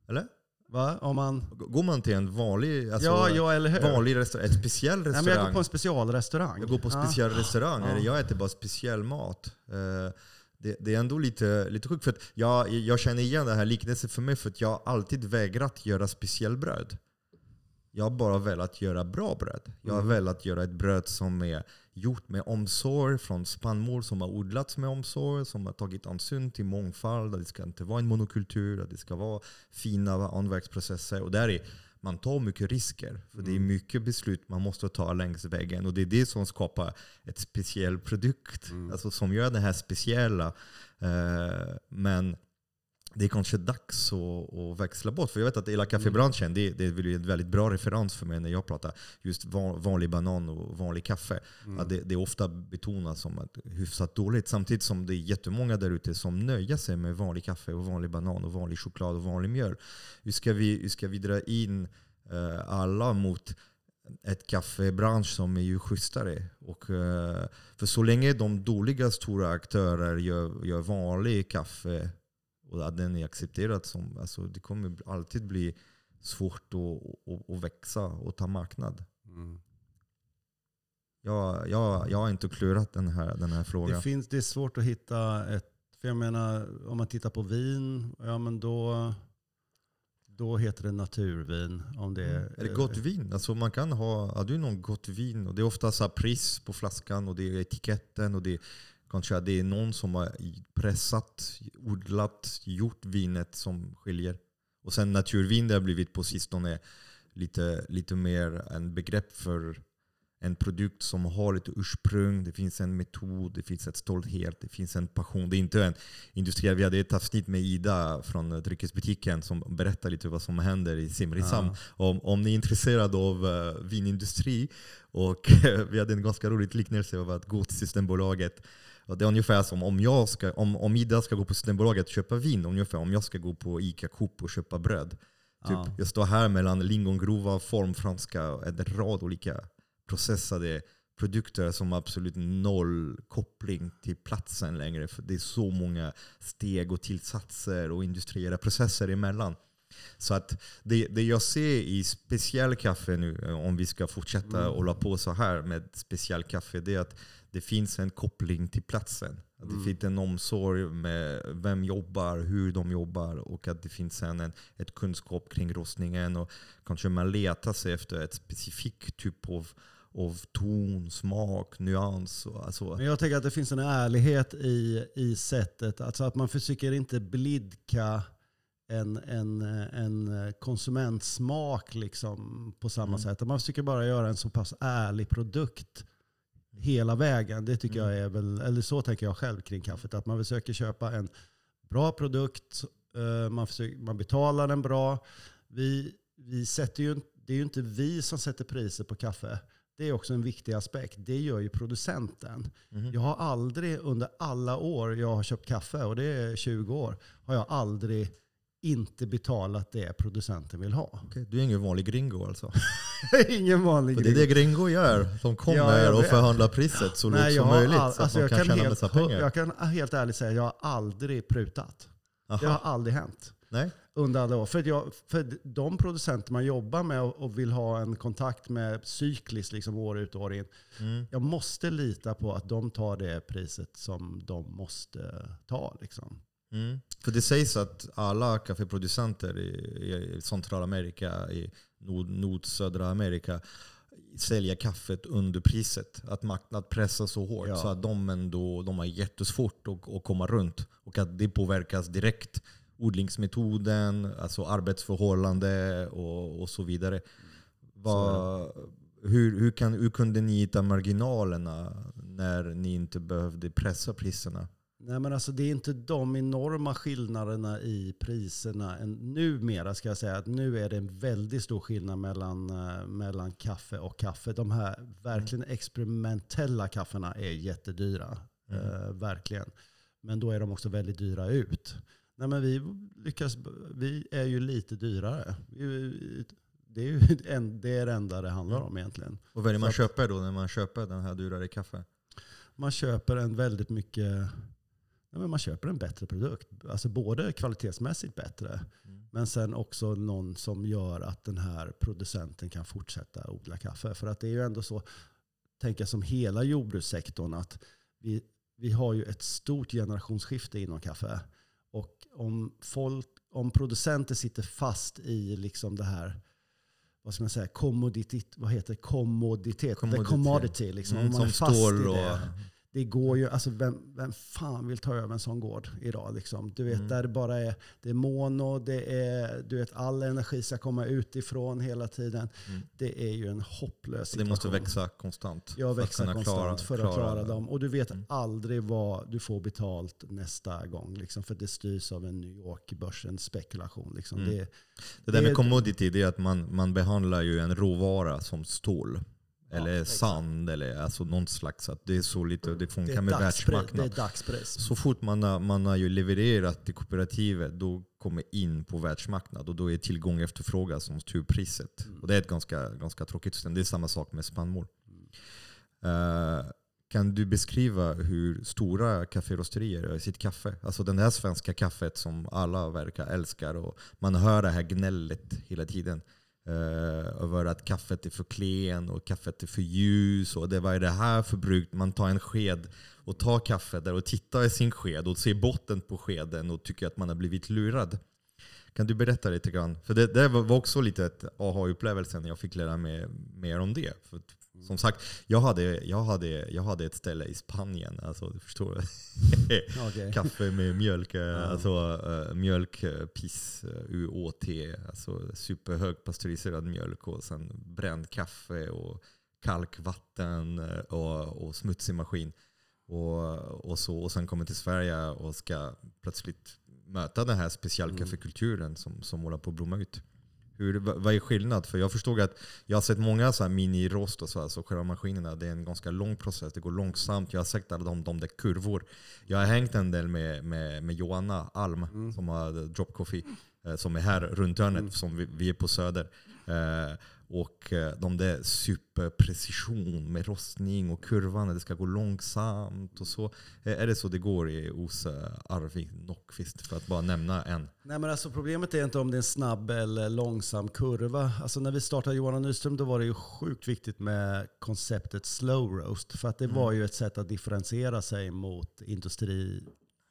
Eller? Va? Om man, Går man till en vanlig, alltså, ja, ja, eller hur? vanlig restaurang, ett speciell Nej, restaurang? men jag går på en specialrestaurang. Jag går på Ja. speciell restaurang, eller jag äter bara speciell mat. Eh, Det, det är ändå lite, lite sjukt, för att jag, jag känner igen den här liknelsen för mig, för att jag har alltid vägrat göra speciell bröd. Jag har bara velat göra bra bröd. Jag har Mm. velat göra ett bröd som är gjort med omsorg från spannmål som har odlats med omsorg, som har tagit hänsyn till mångfald, att det ska inte vara en monokultur, att det ska vara fina anverksprocesser. Och där är, man tar mycket risker. För det är Mm. mycket beslut man måste ta längs vägen. Och det är det som skapar ett speciell produkt. Mm. Alltså som gör det här speciella. Eh, men det är kanske dags att, att växla bort. För jag vet att hela kaffebranschen, det, det är en väldigt bra referens för mig när jag pratar just van, vanlig banan och vanlig kaffe. Mm. Att det, det är ofta betonas som ett hyfsat dåligt. Samtidigt som det är jättemånga där ute som nöjer sig med vanlig kaffe och vanlig banan och vanlig choklad och vanlig mjöl. Hur ska vi, hur ska vi dra in eh, alla mot ett kaffebransch som är ju schysstare. Och, eh, för så länge de dåliga stora aktörer gör, gör vanlig kaffe och att den är accepterad som, alltså det kommer alltid bli svårt att, att, att växa och ta marknad. Mm. Jag, jag, jag har inte klurat den här, den här Det, frågan. finns, det är svårt att hitta ett... För jag menar, om man tittar på vin, ja men då, då heter det naturvin. Om det Mm. Är det gott vin? Alltså man kan ha, har du någon gott vin? Och det är ofta så pris på flaskan och det är etiketten och det är, kanske att det är någon som har pressat, odlat, gjort vinet som skiljer. Och sen naturvin det har blivit på sistone lite, lite mer en begrepp för en produkt som har ett ursprung, det finns en metod, det finns ett stolthet, det finns en passion. Det är inte en industriell. Vi hade ett avsnitt med Ida från dryckesbutiken som berättar lite vad som händer i Simrishamn. Ja. Om, om ni är intresserade av uh, vinindustri, och vi hade en ganska rolig liknelse av att gå till Systembolaget. Och det är ungefär som om, jag ska, om, om Ida ska gå på Systembolaget och köpa vin, ungefär om jag ska gå på Ica Coop och köpa bröd. Typ, Ja. Jag står här mellan lingongrova, formfranska och en rad olika processade produkter som har absolut noll koppling till platsen längre. För det är så många steg och tillsatser och industriella processer emellan. Så att det, det jag ser i specialkaffe nu, eh, om vi ska fortsätta Mm. hålla på så här med specialkaffe, det är att det finns en koppling till platsen. Att det Mm. finns en omsorg med vem jobbar, hur de jobbar och att det finns en, en, ett kunskap kring rostningen. Och kanske man letar sig efter ett specifikt typ av, av ton, smak, nyans. Och, alltså, Men jag tänker att det finns en ärlighet i, i sättet. Alltså att man försöker inte blidka en, en, en konsumentsmak liksom på samma Mm. sätt. Man försöker bara göra en så pass ärlig produkt hela vägen. Det tycker Mm. jag är väl, eller så tänker jag själv kring kaffet. Att man försöker köpa en bra produkt, eh, man, försöker, man betalar den bra. Vi, vi sätter ju, det är ju inte vi som sätter priser på kaffe. Det är också en viktig aspekt. Det gör ju producenten. mhm. Jag har aldrig under alla år jag har köpt kaffe, och det är 20 år, har jag aldrig inte betalat det producenten vill ha. Okej, du är ingen vanlig gringo alltså? Ingen vanlig För det är det gringo gör. De kommer Ja, och förhandlar priset så lågt som möjligt. all- så att alltså de jag, kan kan tjäna helt, massa pengar. jag kan helt ärligt säga att jag har aldrig prutat. Det Aha. har aldrig hänt Nej? under alla år. För, jag, för de producenter man jobbar med och, och vill ha en kontakt med cykliskt liksom år ut och år in. Mm. Jag måste lita på att de tar det priset som de måste ta. Liksom. Mm. För det sägs att alla kaffeproducenter i, i Centralamerika, i nord, nord södra Amerika säljer kaffet under priset. Att marknaden pressar så hårt Ja. så att de ändå de har jättesvårt att, att komma runt. Och att det påverkas direkt. Odlingsmetoden, alltså arbetsförhållande och, och så vidare. Vad, hur, hur, kan, hur kunde ni hitta marginalerna när ni inte behövde pressa priserna? Nej, men alltså, det är inte de enorma skillnaderna i priserna. än- Numera ska jag säga att nu är det en väldigt stor skillnad mellan, eh, mellan kaffe och kaffe. De här verkligen experimentella kaffena är jättedyra. Mm. Eh, verkligen. Men då är de också väldigt dyra ut. Nej, men vi, lyckas, vi är ju lite dyrare. Det är ju en- det är det enda det handlar om egentligen. Och vad är det Så man att- köper då när man köper den här dyrare kaffe? man köper en väldigt mycket ja, men man köper en bättre produkt. Alltså både kvalitetsmässigt bättre, Mm. men sen också någon som gör att den här producenten kan fortsätta odla kaffe. För att det är ju ändå så, tänka som hela jordbrukssektorn, att vi, vi har ju ett stort generationsskifte inom kaffe. Och om, folk, om producenter sitter fast i liksom det här vad ska man säga, kommoditet, vad heter det? Kommoditet, Commodity. the commodity. Liksom. Mm, om man är som fast stål i och... det. Det går ju, alltså vem, vem fan vill ta över en sån gård idag? Liksom? Du vet, Mm. där det bara är, det är mono, det är, du vet, all energi ska komma utifrån hela tiden. Mm. Det är ju en hopplös Det situation. måste växa konstant. Ja, växa konstant klara- för att klara klara det. dem. Och du vet Mm. aldrig vad du får betalt nästa gång. Liksom, för det styrs av en New York-börsens spekulation. Liksom. Mm. Det, Det där Det- med commodity det är att man, man behandlar ju en råvara som stål. Ja, Eller exakt. sand eller alltså någon slags. Att det är så lite, det det, funkar är med dagspris, världsmarknad. det är dagspris. Så fort man har, man har ju levererat till kooperativet, då kommer in på världsmarknad och då är tillgång och efterfrågan som styr priset. Mm. Och det är ett ganska, ganska tråkigt system. Det är samma sak med spannmål. Eh, kan du beskriva hur stora kafferosterier gör sitt kaffe? Alltså den här svenska kaffet som alla verkar älskar och man hör det här gnället hela tiden. Eh, uh, över att kaffet är för klen och kaffet är för ljus. Och det, vad är det här för bruk? Man tar en sked och tar kaffe där och tittar i sin sked och ser botten på skeden och tycker att man har blivit lurad. Kan du berätta lite grann? För det, det var också lite ett aha-upplevelse när jag fick lära mig mer om det. För som sagt, jag hade, jag, hade, jag hade ett ställe i Spanien, alltså du förstår. Okej. Kaffe med mjölk, eh, alltså uh, mjölk, eh, piss, UOT, alltså superhög pasteuriserad mjölk och sen bränd kaffe och kalkvatten och, och smutsig maskin. Och, och, så, och sen kommer till Sverige och ska plötsligt möta den här specialkaffekulturen som, som håller på att blomma ut. Hur, vad är skillnad? För jag förstod att jag har sett många så här mini-rost och så, här, så själva maskinerna, det är en ganska lång process, det går långsamt. Jag har sett alla de, de där kurvor. Jag har hängt en del med, med, med Joanna Alm som har Drop Coffee, som är här runt hörnet, som vi, vi är på Söder. Eh, och eh, de där superprecision med rostning och kurvan, det ska gå långsamt och så. Eh, är det så det går i hos eh, Arvid Nockvist? För att bara nämna en. Nej, men alltså problemet är inte om det är en snabb eller långsam kurva. Alltså när vi startade Johan Nyström då var det ju sjukt viktigt med konceptet slow roast. För att det var ju ett sätt att differentiera sig mot industri.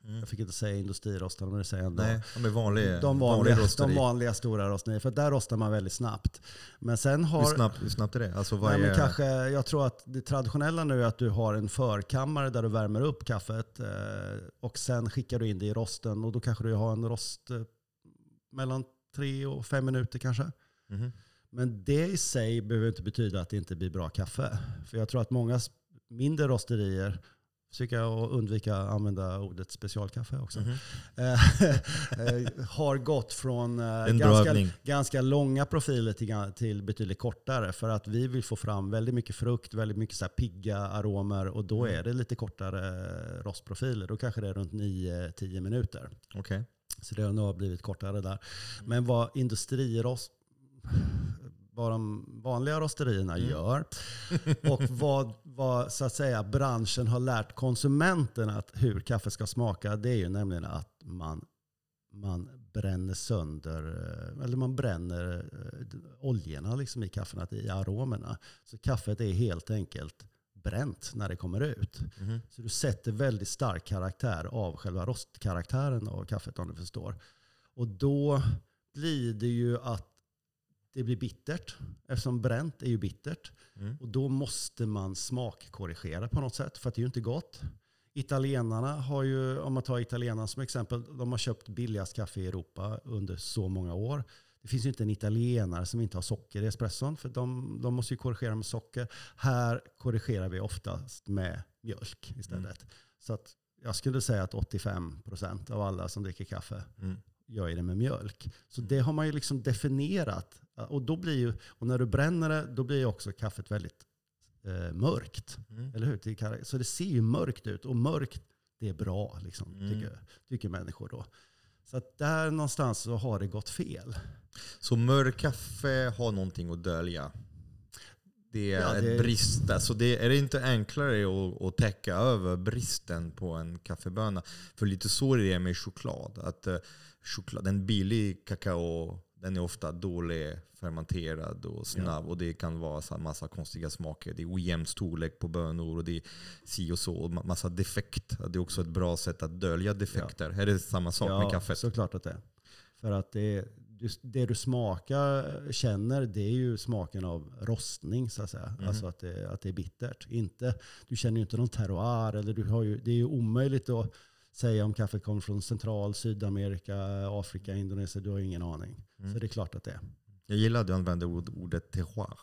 Jag fick inte säga industrirostarna, men det säger jag ändå. Nej, de är vanliga. De vanlig vanliga, rosteri. de vanliga stora rostnerier. För där rostar man väldigt snabbt. Men sen har... Hur snabbt, hur snabbt är det? Alltså Nej, men är, kanske, jag tror att det traditionella nu är att du har en förkammare där du värmer upp kaffet eh, och sen skickar du in det i rosten och då kanske du har en rost eh, mellan tre och fem minuter kanske. Mhm. Men det i sig behöver inte betyda att det inte blir bra kaffe. För jag tror att många mindre rosterier försöka undvika att använda ordet specialkaffe också. Eh, eh, har gått från eh, ganska, ganska långa profiler till, till betydligt kortare. För att vi vill få fram väldigt mycket frukt, väldigt mycket så pigga aromer och då Mm. är det lite kortare rostprofiler. Då kanske det är runt 9-10 minuter. Okej. Så det har nog blivit kortare där. Men vad industrirost, vad de vanliga rosterierna Mm. gör och vad, vad så att säga, branschen har lärt konsumenterna att hur kaffe ska smaka, det är ju nämligen att man, man bränner sönder, eh, eller man bränner eh, oljorna liksom i kaffet, i aromerna. Så kaffet är helt enkelt bränt när det kommer ut. Mhm. Så du sätter väldigt stark karaktär av själva rostkaraktären av kaffet om du förstår. Och då blir det ju att det blir bittert. Eftersom bränt är ju bittert. Mm. Och då måste man smakkorrigera på något sätt för att det är ju inte gott. Italienarna har ju, om man tar italienarna som exempel, de har köpt billigast kaffe i Europa under så många år. Det finns ju inte en italienare som inte har socker i espresson, för de, de måste ju korrigera med socker. Här korrigerar vi oftast med mjölk istället. Så att jag skulle säga att 85% av alla som dricker kaffe Mm. gör det med mjölk. Så det har man ju liksom definierat. Och, då blir ju, och när du bränner det, då blir ju också kaffet väldigt eh, mörkt. Mm. Eller hur? Så det ser ju mörkt ut. Och mörkt, det är bra, liksom, Mm. tycker, tycker människor då. Så att där någonstans så har det gått fel. Så mörk kaffe har någonting att dölja. Det är Ja, det- ett brist. Alltså det, är det inte enklare att, att täcka över bristen på en kaffeböna? För lite så är det med choklad. Att eh, choklad, en billig kakao den är ofta dålig fermenterad och snabb. Och det kan vara så massa konstiga smaker. Det är ojämn storlek på bönor och det är si och så. Och ma- massa defekt. Det är också ett bra sätt att dölja defekter. Här är det samma sak med kaffet. såklart att det är. För att det, det du smakar, känner, det är ju smaken av rostning så att säga. Mhm. Alltså att det, att det är bittert. Inte, du känner ju inte någon terroir. Eller du har ju, det är ju omöjligt att säga om kaffet kommer från Central, Sydamerika, Afrika, Indonesien. Du har ingen aning. Mm. Så det är klart att det är. Jag gillar att du använder ord, ordet terroir.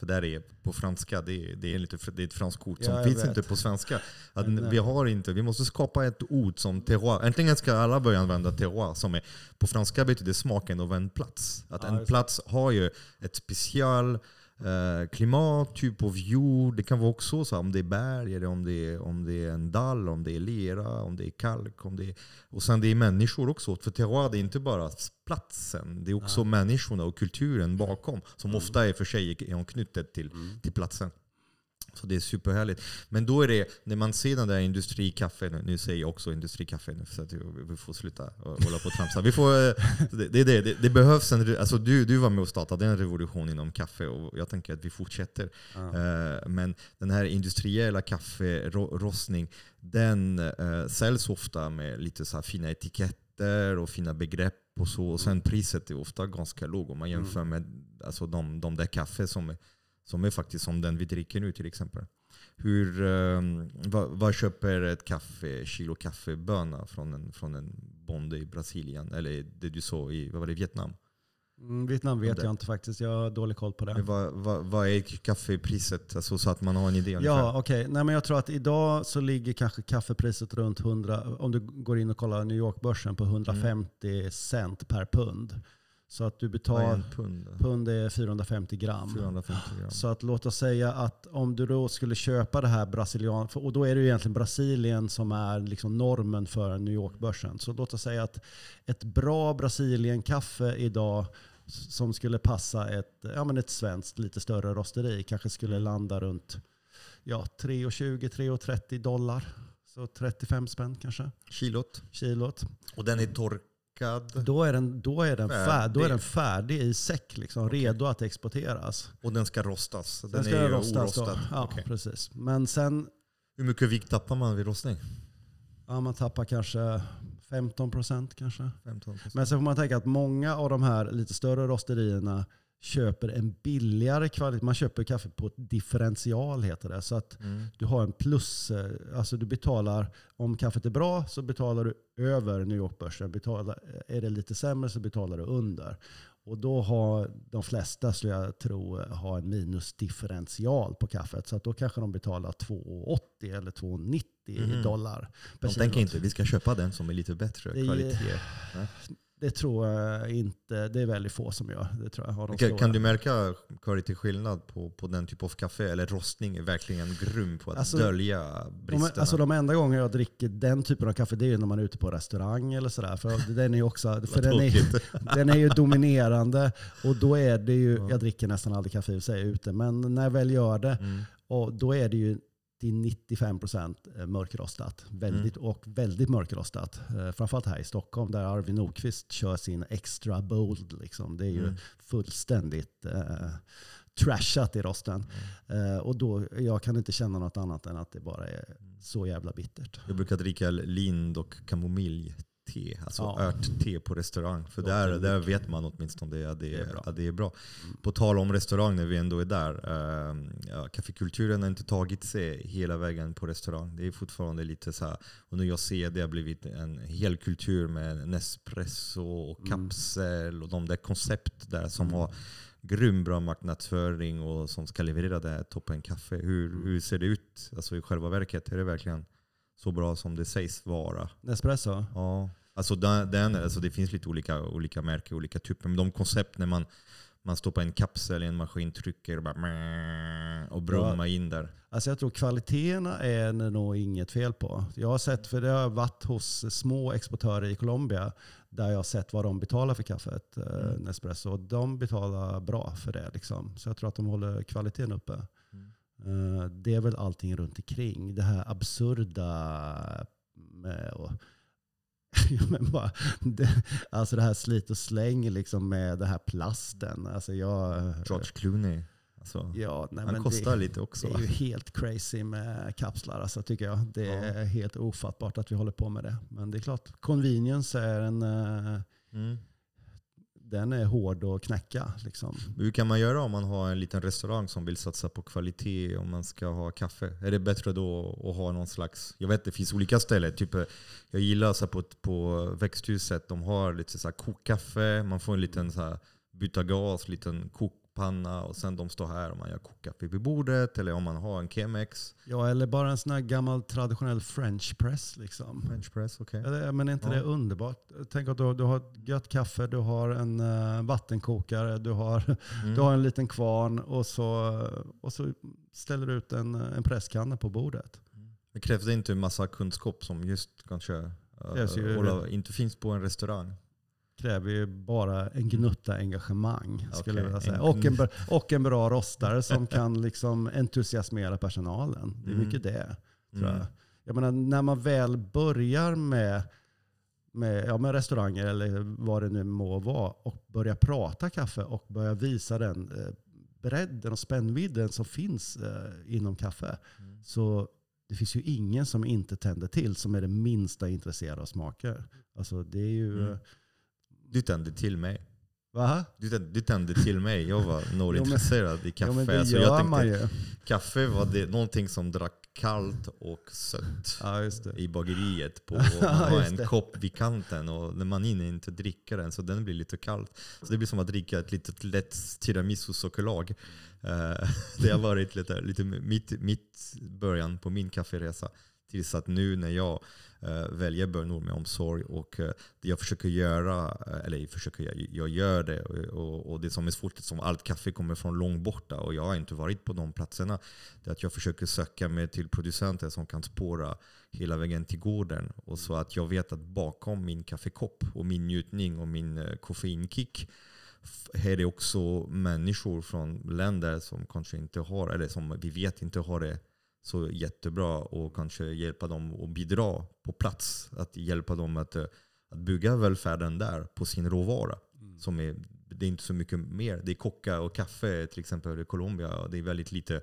För där är på franska, det är, det är, lite, det är ett franskt ord som Ja, finns vet. inte på svenska. Att eh, vi, har inte, vi måste skapa ett ord som terroir. Äntligen ska alla börja använda terroir. Som är, på franska betyder smaken av en plats. Att Ja, en det. plats har ju ett special eh, klimat, typ av jord. Det kan vara också så här, om det är berg, eller om det är, om det är en dall, om det är lera, om det är kalk. Om det är, och sen det är människor också. För terroir det är inte bara platsen, det är också människorna och kulturen bakom. Som ofta är för sig är anknutet till, till platsen. Så det är superhärligt. Men då är det, när man ser den där industrikaffe, nu- säger jag också industrikaffe nu så att vi- får sluta hålla på och tramsa. Vi får, eh, det, det, är det, det, det behövs en, alltså du, du var med och startade en revolution inom kaffe och jag tänker att vi fortsätter. Ja. Eh, Men den här industriella kafferostning, den eh, säljs ofta med lite så fina etiketter och fina begrepp och så. Och sen priset är ofta ganska lågt om man jämför med alltså de, de där kaffe som är, som är faktiskt som den vi dricker nu till exempel. Hur, eh, vad, vad köper ett kaffe, kilo kaffeböna från en, från en bonde i Brasilien? Eller det du sa i vad var det, Vietnam? Mm, Vietnam vet jag inte faktiskt. Jag har dålig koll på det. Vad, vad, vad är kaffepriset? Alltså, så att man har en idé ungefär. Ja, okej. Nej, men Jag tror att idag så ligger kanske kaffepriset runt 100, om du går in och kollar New York-börsen, på 150 cent per pund. Så att du betalar, pund? pund är 450 gram. 450 gram. Så att låt oss säga att om du då skulle köpa det här brasilian, och då är det ju egentligen Brasilien som är liksom normen för New York-börsen. Så låt oss säga att ett bra Brasilien-kaffe idag som skulle passa ett, ja, men ett svenskt lite större rosteri kanske skulle landa runt ja, 3,20-3,30 dollar. Så 35 spänn kanske, Kilot. kilot. Och den är torkad. Då är den, då är den, fär, då är Färdig. den färdig i säck, liksom, redo att exporteras. Och den ska rostas. Den, Den ska är rostas då. orostad. Ja, Okej. precis. Men sen Hur mycket vikt tappar man vid rostning? Ja, man tappar kanske 15 procent kanske. 15 Men sen får man tänka att många av de här lite större rosterierna köper en billigare kvalitet. Man köper kaffe på ett differential heter det. Så att mm. du har en plus. eh, Alltså du betalar, om kaffet är bra så betalar du över New York-börsen. Betalar, är det lite sämre så betalar du under. Och då har de flesta, skulle jag tro, ha en minusdifferential på kaffet. Så att då kanske de betalar 2,80 eller 2,90 Mhm. dollar De tänker inte vi ska köpa den som är lite bättre Det är- kvalitet. Det tror jag inte. Det är väldigt få som gör. Det tror jag. Har de Kan, du märka kvalitetsskillnad på, på den typ av kaffe? Eller rostning är verkligen grym på att Alltså, dölja de, bristerna. alltså de enda gånger jag dricker den typen av kaffe det är ju när man är ute på restaurang eller sådär. För den är ju också, för den är, den är ju dominerande. Och då är det ju, Ja. jag dricker nästan aldrig kaffe i sig ute, men när jag väl gör det, Mm. och då är det ju 90-95% mörkrostat. Väldigt, Och väldigt mörkrostat. Eh, Framförallt här i Stockholm där Arvid Nordqvist kör sin extra bold. Liksom. Det är ju Mm. fullständigt eh, trashat i rosten. Eh, och då, jag kan inte känna något annat än att det bara är så jävla bittert. Jag brukar dricka lind och kamomillte, alltså Ja. örtte på restaurang. För där, där vet man åtminstone det, att det, Det är bra. att det är bra. Mm. På tal om restaurang när vi ändå är där. Ja, kaffekulturen har inte tagit sig hela vägen på restaurang. Det är fortfarande lite så här, och nu jag ser det har blivit en hel kultur med Nespresso och Mm. kapsel och de där koncept där som Mm. har grym bra marknadsföring och som ska leverera det här toppen kaffe. Hur, Mm. hur ser det ut alltså i själva verket? Är det verkligen så bra som det sägs vara? Nespresso? Ja. Alltså, den, den, alltså det finns lite olika, olika märken, olika typer. Men de koncept när man, man stoppar en kapsel i en maskin, trycker och, bara, och brummar in där. Alltså jag tror kvaliteterna är det nog inget fel på. Jag har sett, för det har varit hos små exportörer i Colombia där jag har sett vad de betalar för kaffet, eh, Mm. Nespresso. Och de betalar bra för det. Liksom. Så jag tror att de håller kvaliteten uppe. Eh, det är väl allting runt omkring. Det här absurda men bara, det, alltså det här slit och släng liksom med den här plasten. Alltså jag, George Clooney. Alltså, ja, nej, han men kostar det, lite också. det är ju helt crazy med kapslar alltså, tycker jag. Det är helt ofattbart att vi håller på med det. Men det är klart, convenience är en, eh, Mm den är hård att knäcka. Liksom. Hur kan man göra om man har en liten restaurang som vill satsa på kvalitet och man ska ha kaffe? Är det bättre då att ha någon slags... Jag vet det finns olika ställen. Typ, eh, jag gillar så på, på växthuset, de har lite så här kokkaffe, man får en liten så här, byta gas, liten kokpanna och sen de står här och man gör kokkaffe vid bordet. Eller om man har en Chemex. Ja, eller bara en sån här gammal traditionell french press. Liksom. French press, okej. Eller, Men är inte Ja. det underbart? Tänk att du, du har ett gött kaffe, du har en eh, vattenkokare, du har, Mm. du har en liten kvarn och så, och så ställer du ut en, en presskanna på bordet. Det krävs det inte en massa kunskap som just kanske Krävs ju- inte finns på en restaurang. Kräver ju bara en gnutta engagemang. Skulle jag Okej, vilja säga. en Och, en, och en bra rostare som kan liksom entusiasmera personalen. Det är Mm. mycket det. Tror Mm. jag. jag menar, när man väl börjar med, med, ja, med restauranger eller vad det nu må vara och börjar prata kaffe och börjar visa den eh, bredden och spännvidden som finns eh, inom kaffe. Mm. Så det finns ju ingen som inte tänder till som är det minsta intresserad av smaker. Alltså det är ju... Mm. Du tände till mig. Va? Du tände, du tände till mig. Jag var noll Jo, men- intresserad i kaffe. Ja men gör jag tänkte, ju. Kaffe var det någonting som drack kallt och sött Ja i bageriet. På, man har en det. kopp vid kanten och när man hinner inte dricka den så den blir lite kall. Så det blir som att dricka ett litet lätt tiramisu-sockerlag. Eh, det har varit lite, lite mitt, mitt början på min kafferesa. Tills att nu när jag eh, väljer bönor med omsorg och eh, jag försöker göra, eh, eller jag försöker, jag, jag gör det och, och, och det som är svårt som allt kaffe kommer från långt borta och jag har inte varit på de platserna. Det är att jag försöker söka mig till producenter som kan spåra hela vägen till gården. Och så att jag vet att bakom min kaffekopp och min njutning och min eh, koffeinkick här är det också människor från länder som kanske inte har, eller som vi vet inte har det så jättebra och kanske hjälpa dem att bidra på plats. Att hjälpa dem att, eh, att bygga välfärden där på sin råvara. Som är, det är inte så mycket mer. Det är kocka och kaffe till exempel i Colombia. Det är väldigt lite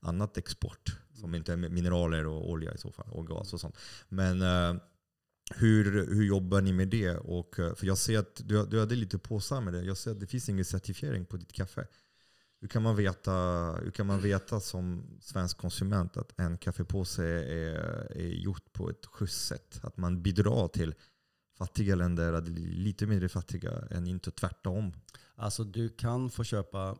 annat export. Som inte är mineraler och olja i så fall. Och gas och sånt. Men eh, hur, hur jobbar ni med det? Och, eh, för jag ser att du, du hade lite påsar med det. Jag ser att det finns ingen certifiering på ditt kaffe. Hur kan man veta, hur kan man veta som svensk konsument att en kaffepåse är, är gjort på ett schysst sätt? Att man bidrar till fattiga länder att bli lite mindre fattiga än inte tvärtom. Alltså du kan få köpa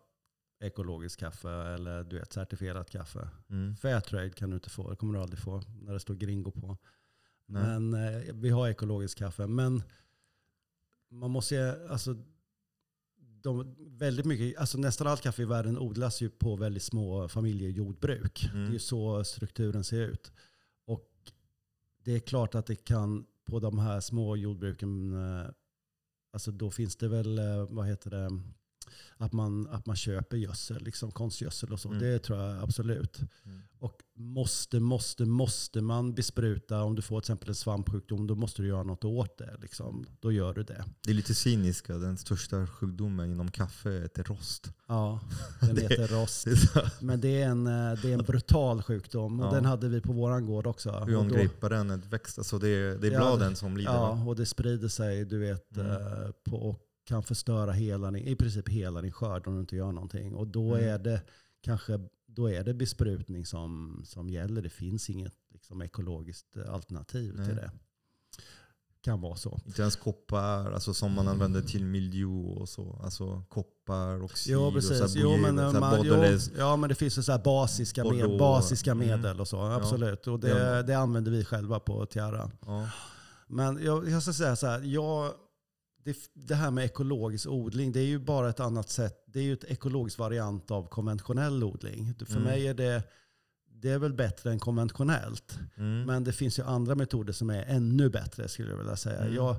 ekologiskt kaffe eller du vet, certifierat kaffe. Mm. Fairtrade kan du inte få, det kommer du aldrig få när det står gringo på. Nej. Men eh, vi har ekologiskt kaffe. Men man måste alltså, de, väldigt mycket, alltså nästan allt kaffe i världen odlas ju på väldigt små familjejordbruk. Mm. Det är ju så strukturen ser ut. Och det är klart att det kan på de här små jordbruken, eh, alltså då finns det väl, eh, vad heter det, att man, att man köper gödsel, liksom konstgödsel och så. Mm. Det tror jag absolut. Mm. Och måste, måste, måste man bespruta, om du får till exempel en svampsjukdom, då måste du göra något åt det. Liksom. Då gör du det. Det är lite cyniska, den största sjukdomen inom kaffe är rost. Ja, den heter rost. Men det är en, eh, det är en brutal sjukdom och Ja. den hade vi på våran gård också. hur angriper den ett växt? Alltså det, är, det är Ja, bladen som lider va? Ja, och det sprider sig du vet, Mm. eh, på, och kan förstöra hela din, i princip hela din skörd om du inte gör någonting. Och då Mm. är det kanske då är det besprutning som, som gäller. Det finns inget liksom, ekologiskt eh, alternativ Nej. till det. Kan vara så. Inte ens koppar, alltså som man använder till miljo och så. Alltså koppar, oxid Jo, och precis. så här Jo, men, eh, så här man, jo, ja, men det finns så här basiska, med, basiska Mm. medel och så. Absolut. Och det, Ja. det använder vi själva på Tiara. Ja. Men jag, jag ska säga så här, jag, det, det här med ekologisk odling, det är ju bara ett annat sätt. Det är ju ett ekologiskt variant av konventionell odling. För Mm. mig är det, det är väl bättre än konventionellt. Mm. Men det finns ju andra metoder som är ännu bättre skulle jag vilja säga. Mm. Jag,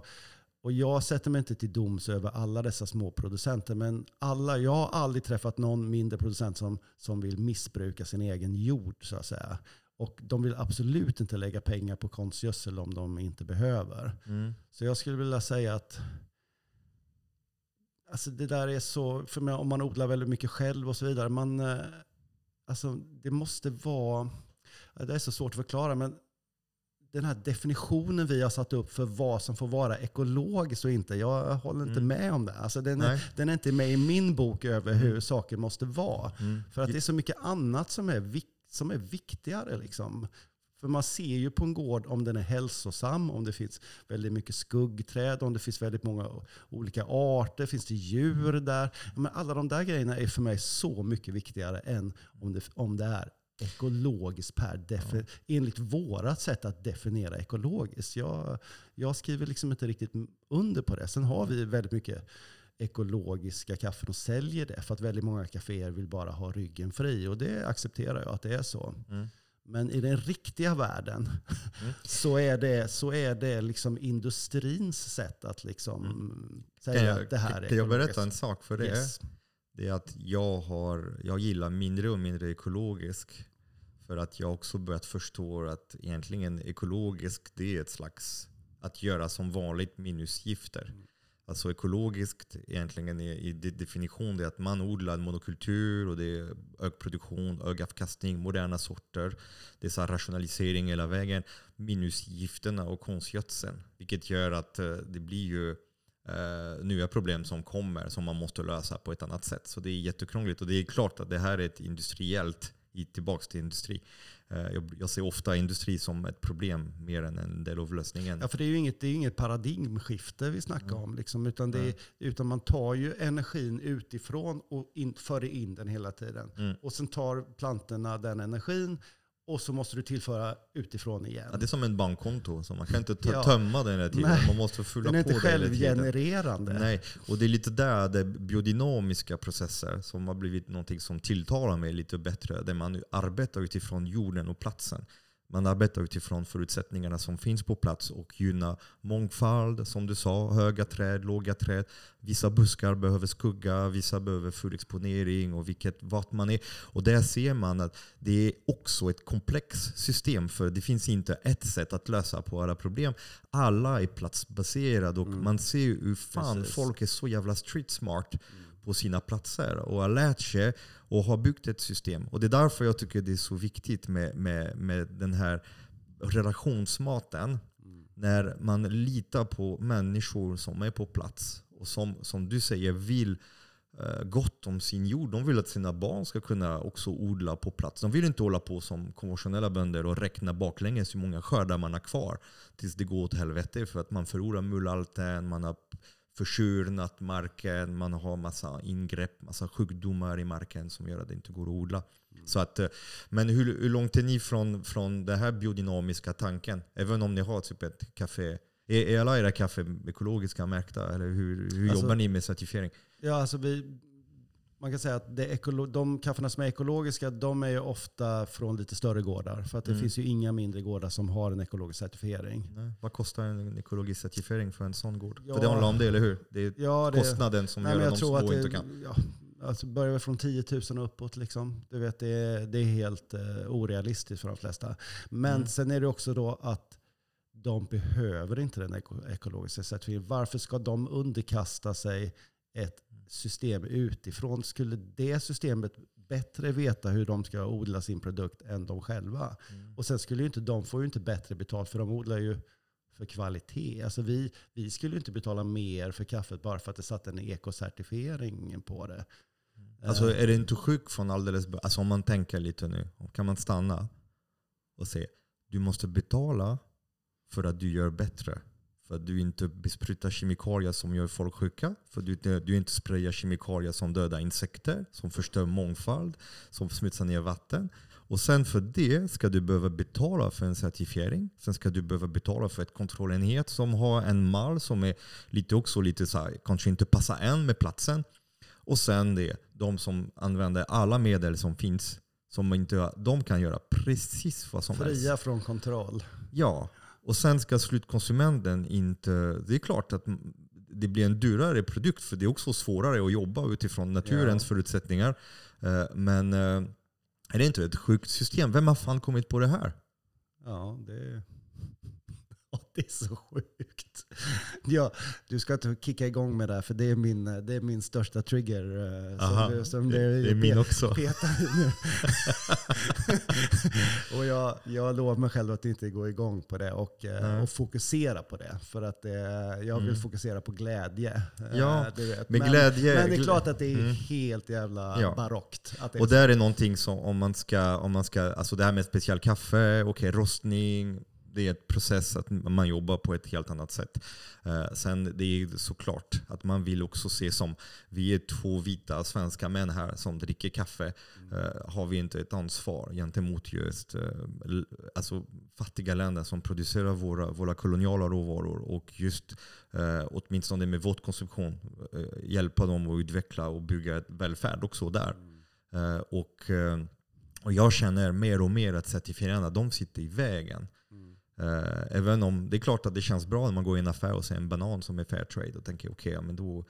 och jag sätter mig inte till doms över alla dessa små producenter. Men alla, jag har aldrig träffat någon mindre producent som, som vill missbruka sin egen jord så att säga. Och de vill absolut inte lägga pengar på konstgödsel om de inte behöver. Mm. Så jag skulle vilja säga att alltså det där är så, för mig, om man odlar väldigt mycket själv och så vidare, man, eh, alltså det måste vara, det är så svårt att förklara, men den här definitionen vi har satt upp för vad som får vara ekologiskt och inte, jag håller inte Mm. med om det. Alltså den, är, den är inte med i min bok över hur saker måste vara. Mm. För att det är så mycket annat som är, som är viktigare. Liksom. För man ser ju på en gård om den är hälsosam, om det finns väldigt mycket skuggträd, om det finns väldigt många olika arter, finns det djur där? Men alla de där grejerna är för mig så mycket viktigare än om det, om det är ekologiskt per defi- enligt vårat sätt att definiera ekologiskt. Jag, jag skriver liksom inte riktigt under på det. Sen har vi väldigt mycket ekologiska kaffen och säljer det för att väldigt många kaféer vill bara ha ryggen fri och det accepterar jag att det är så. Mm. Men i den riktiga världen så är det, så är det liksom industrins sätt att liksom säga Kan jag, att det här är kan jag berätta en sak för det? Yes. Det är att jag, har, jag gillar mindre och mindre ekologisk. För att jag också börjat förstå att egentligen ekologisk det är ett slags att göra som vanligt minus gifter. Alltså ekologiskt egentligen är i definition det är att man odlar monokultur och det är hög produktion, hög avkastning, moderna sorter. Det är så här rationalisering hela vägen. Minus gifterna och konstgödseln. Vilket gör att eh, det blir ju eh, nya problem som kommer som man måste lösa på ett annat sätt. Så det är jättekrångligt och det är klart att det här är ett industriellt, i- tillbaks till industri. Eh, jag, jag ser ofta industri som ett problem mer än en del av lösningen. Ja, för det är ju inget, det är inget paradigmskifte vi snackar om. Liksom, utan, det är, utan man tar ju energin utifrån och in, för in den hela tiden. Mm. Och sen tar plantorna den energin och så måste du tillföra utifrån igen. Ja, det är som en bankkonto, så man kan inte Ja. tömma den hela tiden. Nej. Man måste fylla den är på inte självgenererande. Nej, och det är lite där det biodynamiska processer som har blivit någonting som tilltalar mig lite bättre. Där man arbetar utifrån jorden och platsen. Man arbetar utifrån förutsättningarna som finns på plats och gynnar mångfald, som du sa, höga träd, låga träd. Vissa buskar behöver skugga, vissa behöver full exponering och vilket, vart man är. Och där ser man att det är också ett komplext system för det finns inte ett sätt att lösa på alla problem. Alla är platsbaserade och man ser hur fan Precis. folk är så jävla street smart på sina platser och har lärt sig och har byggt ett system. Och det är därför jag tycker det är så viktigt med, med, med den här relationsmaten. När man litar på människor som är på plats och som, som du säger vill eh, gott om sin jord. De vill att sina barn ska kunna också odla på plats. De vill inte hålla på som konventionella bönder och räkna baklänges hur många skördar man har kvar tills det går åt helvete för att man förlorar mullalten, man har försurnat marken, man har massa ingrepp, massa sjukdomar i marken som gör att det inte går att odla. Så att, eh, men hur, hur långt är ni från, från den här biodynamiska tanken? Även om ni har typ ett café. Är, är alla era kaffe ekologiska märkta? Eller hur, hur Alltså- jobbar ni med certifiering? Ja, alltså vi, man kan säga att det de kafferna som är ekologiska, de är ju ofta från lite större gårdar. För att det Mm. finns ju inga mindre gårdar som har en ekologisk certifiering. Nej. Vad kostar en ekologisk certifiering för en sån gård? Ja. För det handlar om det, eller hur? Det är Ja, det, kostnaden som nej, gör att de små att inte det, kan. ja, Alltså börjar vi från 10 000 och uppåt. Liksom. Du vet, det, är, det är helt uh, orealistiskt för de flesta. Men Mm. sen är det också då att de behöver inte den eko- ekologiska certifieringen. Varför ska de underkasta sig ett system utifrån? Skulle det systemet bättre veta hur de ska odla sin produkt än de själva? Mm. Och sen skulle ju inte de får ju inte bättre betalt för de odlar ju för kvalitet. Alltså vi, vi skulle inte betala mer för kaffet bara för att det satt en ekocertifiering på det. Alltså Eh, är det inte sjukt från alldeles Alltså om man tänker lite nu, kan man stanna och se. Du måste betala för att du gör bättre. För att du inte besprutar kemikalier som gör folk sjuka. För att du, inte- du inte sprayar kemikalier som dödar insekter, som förstör mångfald, som smutsar ner vatten. Och sen för det ska du behöva betala för en certifiering. Sen ska du behöva betala för ett kontrollenhet som har en mall som är lite också lite så här, kanske inte passar än med platsen. Och sen det, de som använder alla medel som finns, som inte, de kan göra precis vad som helst. Fria från kontroll. Ja, och sen ska slutkonsumenten inte... Det är klart att det blir en dyrare produkt för det är också svårare att jobba utifrån naturens Ja. förutsättningar. Eh, Men eh, är det inte ett sjukt system? Vem har fan kommit på det här? Ja, det det är så sjukt. Ja, du ska inte kicka igång med det för det är min, det är min största trigger. eh, Aha, Som, som det, det är min också. nu. och jag, jag lovar mig själv att inte gå igång på det och, eh, och fokusera på det. För att eh, jag vill Mm. fokusera på glädje. Ja, men, glädje. men det är klart att det är Mm. helt jävla Ja. barockt. Det Och där är någonting som om man ska, om man ska alltså det här med specialkaffe, okej rostning, det är ett process att man jobbar på ett helt annat sätt. Eh, sen det är såklart att man vill också se som, vi är två vita svenska män här som dricker kaffe. Eh, har vi inte ett ansvar gentemot just eh, alltså fattiga länder som producerar våra, våra koloniala råvaror och just eh, åtminstone med vår konsumtion eh, hjälpa dem att utveckla och bygga ett välfärd också där. Eh, och, eh, och jag känner mer och mer att certifierarna de sitter i vägen. Mm. Eh, även om det är klart att det känns bra när man går i en affär och ser en banan som är fair trade och tänker okej, ja, men då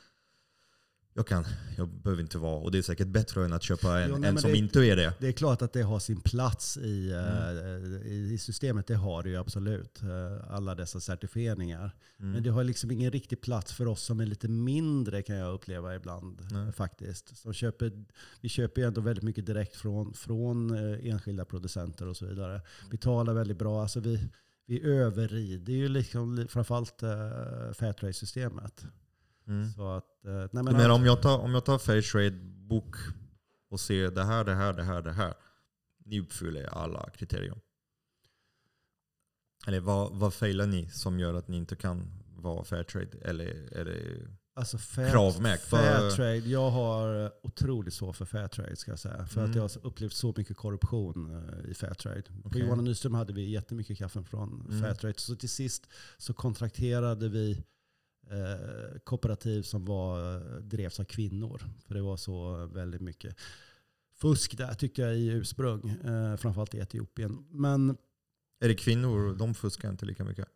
jag kan, jag behöver inte vara, och det är säkert bättre än att köpa en, Jo, nej, en som det- inte är det. Det är klart att det har sin plats i, Mm. eh, i, i systemet. Det har det ju absolut. eh, Alla dessa certifieringar. Mm. Men det har liksom ingen riktig plats för oss som är lite mindre kan jag uppleva ibland. Nej. faktiskt. Som köper, vi köper ju ändå väldigt mycket direkt från, från enskilda producenter och så vidare. Betalar väldigt bra. Alltså vi, vi överrider ju liksom, li- framförallt uh, Fairtrade-systemet. Mm. Så att, eh, nej, Men men, om jag tar, om jag tar fair trade bok och ser det här, det här, det här, det här. Ni uppfyller alla kriterier. Eller vad, vad failar ni som gör att ni inte kan vara fair trade? Eller är det Alltså fair, kravmärkt? Vad- Fairtrade, jag har otroligt svårt för Fairtrade ska jag säga. För att Mm. jag har upplevt så mycket korruption eh, i Fairtrade. På Okej. Johan Nyström hade vi jättemycket kaffe från Mm. Fairtrade. Så till sist så kontrakterade vi eh, kooperativ som var, drevs av kvinnor. För det var så väldigt mycket fusk där tycker jag i ursprung. Eh, framförallt i Etiopien. Men Är det kvinnor? De fuskar inte lika mycket.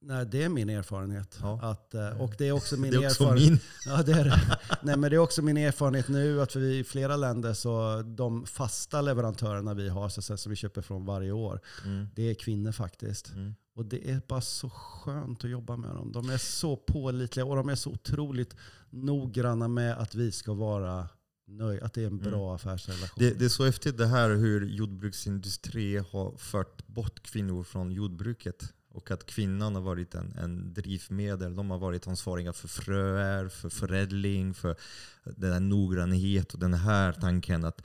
Nej, det är min erfarenhet. Ja. Att, eh, och det är också min Det är också erfarenhet. min. Ja, det är det. Nej, men det är också min erfarenhet nu att vi i flera länder så de fasta leverantörerna vi har, så säga, som vi köper från varje år, Mm. det är kvinnor faktiskt. Mm. Och det är bara så skönt att jobba med dem. De är så pålitliga och de är så otroligt noggranna med att vi ska vara nöjda, att det är en bra affärsrelation. Det, det är så häftigt det här hur jordbruksindustri har fört bort kvinnor från jordbruket. Och att kvinnan har varit en, en drivmedel. De har varit ansvariga för fröer, för förädling, för den här noggrannhet och den här tanken att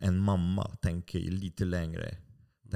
en mamma tänker lite längre.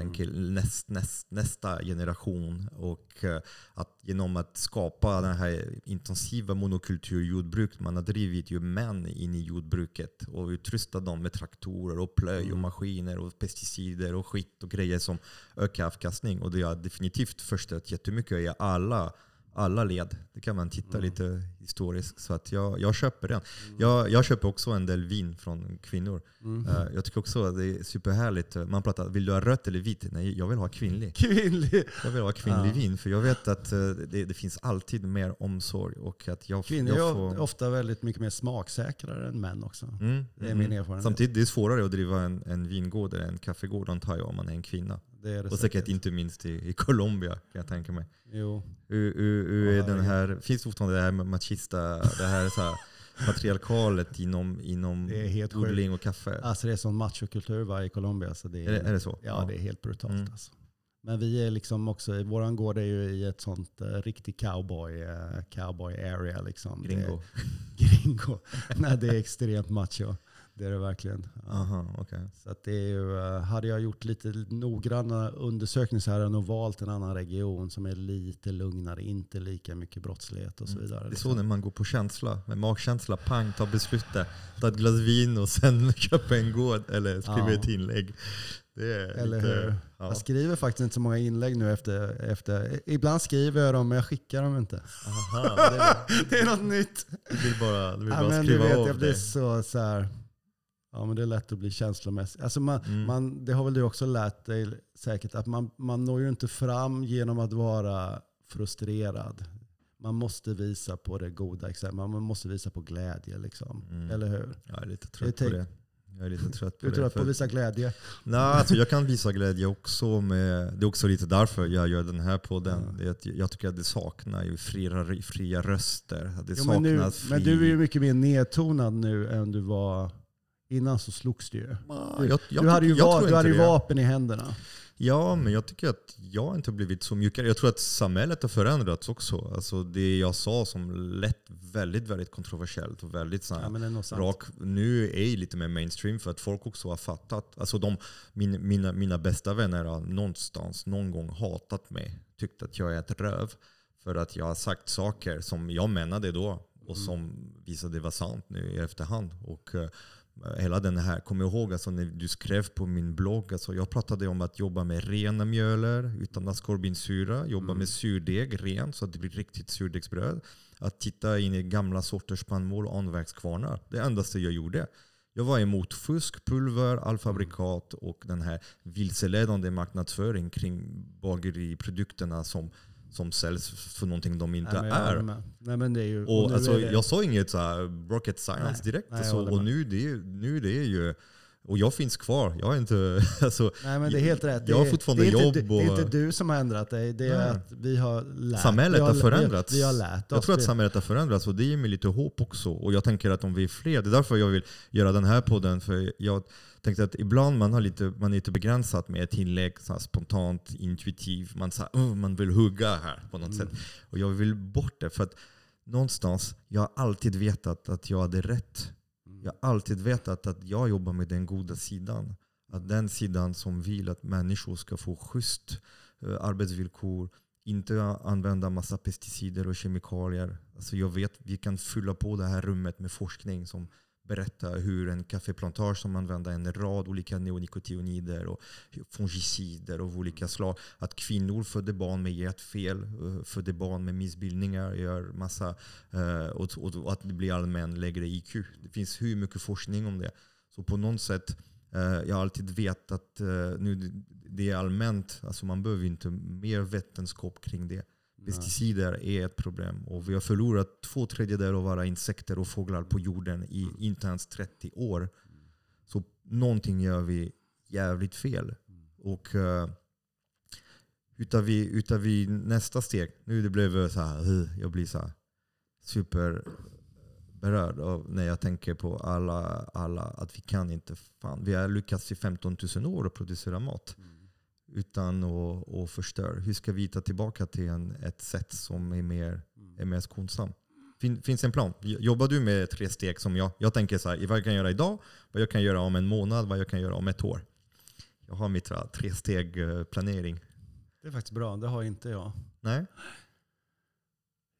Tänker näst, näst, nästa generation. Och eh, att genom att skapa den här intensiva monokulturjordbruk, man har drivit ju män in i jordbruket och utrustat dem med traktorer och plöj och Mm. maskiner och pesticider och skit och grejer som ökar avkastning. Och det har definitivt förstört jättemycket i alla alla led. Det kan man titta Mm. lite historiskt. Så att jag, jag köper den. Mm. Jag, jag köper också en del vin från kvinnor. Mm. Eh, jag tycker också att det är superhärligt. Man pratar, vill du ha rött eller vitt? Nej, jag vill ha kvinnlig. Kvinnlig. Jag vill ha kvinnlig Ja. vin. För jag vet att eh, det, det finns alltid mer omsorg. Och att jag, Kvinnor jag är får, ofta väldigt mycket mer smaksäkrare än män också. Mm, Det är min mm. erfarenhet. Samtidigt det är svårare att driva en, en vingård eller en kaffegård antar jag om man är en kvinna. Det är det Och säkert inte minst i, i Colombia kan jag tänka mig. Jo. Hur, hur, hur Ja, är den här, finns det fortfarande det här med machista, det här, så här patriarkalet inom, inom odling och kaffe? Alltså det är sån machokultur va, i Colombia. Så det är, Är det, är det så? Ja, det är helt brutalt. Mm. Alltså. Men vi är liksom också, våran gård är ju i ett sånt uh, riktigt cowboy, uh, cowboy area. Liksom. Gringo? Det gringo. Nej, det är extremt macho. Det är det verkligen. Ja. Aha, okej. Så det är ju, eh, hade jag gjort lite noggranna undersökningar så hade jag nog valt en annan region som är lite lugnare, inte lika mycket brottslighet och så Mm. vidare. Det är liksom. så när man går på känsla, med magkänsla, pang, ta beslutet, ta ett glas vin och sen köpa en gård eller skriva Ja. ett inlägg. Det är Eller lite, hur? Ja. Jag skriver faktiskt inte så många inlägg nu efter, efter... Ibland skriver jag dem men jag skickar dem inte. Aha, det är, det är något nytt. du vill bara, du vill Ja, bara du skriva vet, av jag blir så, så här, Ja men det är lätt att bli känslomässig. Alltså man, Mm. man, det har väl du också lärt dig säkert. Att man, man når ju inte fram genom att vara frustrerad. Man måste visa på det goda exemplet. Man måste visa på glädje. Liksom. Mm. Eller hur? Jag är lite trött Det är på det. Jag är lite trött på Du är trött på att visa glädje? Nej, alltså jag kan visa glädje också. Med, det är också lite därför jag gör den här podden. Ja. Att jag tycker att det saknar ju fria, fria röster. Det Jo, men, nu, saknas men fri... du är ju mycket mer nedtonad nu än du var innan så slogs du ju. Du, jag, jag du hade ju, jag va, tror du hade ju vapen i händerna. Ja, men jag tycker att jag inte har blivit så mjukare. Jag tror att samhället har förändrats också. Alltså det jag sa som lät väldigt, väldigt kontroversiellt och väldigt så Ja, rak, nu är lite mer mainstream för att folk också har fattat. Alltså de, min, mina, mina bästa vänner har någonstans någon gång hatat mig. Tyckt att jag är ett röv. För att jag har sagt saker som jag menade då och Mm. som visade vara sant nu i efterhand. Och, eh, Hela den här, kom ihåg alltså när du skrev på min blogg, alltså jag pratade om att jobba med rena mjöler utan askorbinsyra, jobba Mm. med surdeg ren så att det blir riktigt surdegsbröd. Att titta in i gamla sorters spannmål och anverkskvarnar. Det endaste jag gjorde. Jag var emot fusk, pulver, allfabrikat och den här vilseledande marknadsföring kring bageriprodukterna som, som säljs för någonting de inte Nej, är. Nej, men det är ju, Och nu alltså, är det, jag sa inget så rocket science Nej, direkt. nej, alltså, och nu det, är- nu det är ju... Och jag finns kvar. Jag är inte... Alltså, nej, men det är helt rätt. jag har fortfarande det är inte, jobb du- Det är och- inte du som har ändrat dig. Det är Nej. att vi har lärt Samhället vi har vi förändrats. Vi, har lärt jag oss. tror att samhället har förändrats och det ger mig lite hopp också. Och jag tänker att om vi är fler, det är därför jag vill göra den här podden. För jag tänkte att ibland man, har lite, man är lite begränsat med ett inlägg, så spontant, intuitivt. Man, så här, "Åh, man vill hugga här på något Mm. sätt. Och jag vill bort det. För att någonstans, jag har alltid vetat att jag hade rätt. Jag har alltid vetat att jag jobbar med den goda sidan. Att den sidan som vill att människor ska få schysst eh, arbetsvillkor, inte använda massa pesticider och kemikalier. Alltså jag vet vi kan fylla på det här rummet med forskning som Berätta hur en kaffeplantage som använder en rad olika neonikotinoider och fungicider av olika slag. Att kvinnor föder barn med hjärtfel, födde föder barn med missbildningar, gör massa, eh, och, och, och att det blir allmän lägre IQ. Det finns hur mycket forskning om det. Så på något sätt, eh, jag har alltid vetat att nu, det är allmänt, alltså man behöver inte mer vetenskap kring det. Pesticider är ett problem och vi har förlorat två tredjedelar av våra insekter och fåglar på jorden i inte ens 30 år. Så någonting gör vi jävligt fel. Och uh, utan, vi, utan vi nästa steg, nu det blev så här, jag blir så här superberörd av när jag tänker på alla, alla att vi kan inte, fan, vi har lyckats i 15 000 år att producera mat utan att, att förstöra. Hur ska vi ta tillbaka till en, ett sätt som är mer, är mer skonsamt? Fin, finns en plan? Jobbar du med tre steg som jag? Jag tänker så här, vad jag kan göra idag, vad jag kan göra om en månad, vad jag kan göra om ett år. Jag har mitt va, tre steg eh, planering. Det är faktiskt bra. Det har inte jag. Nej?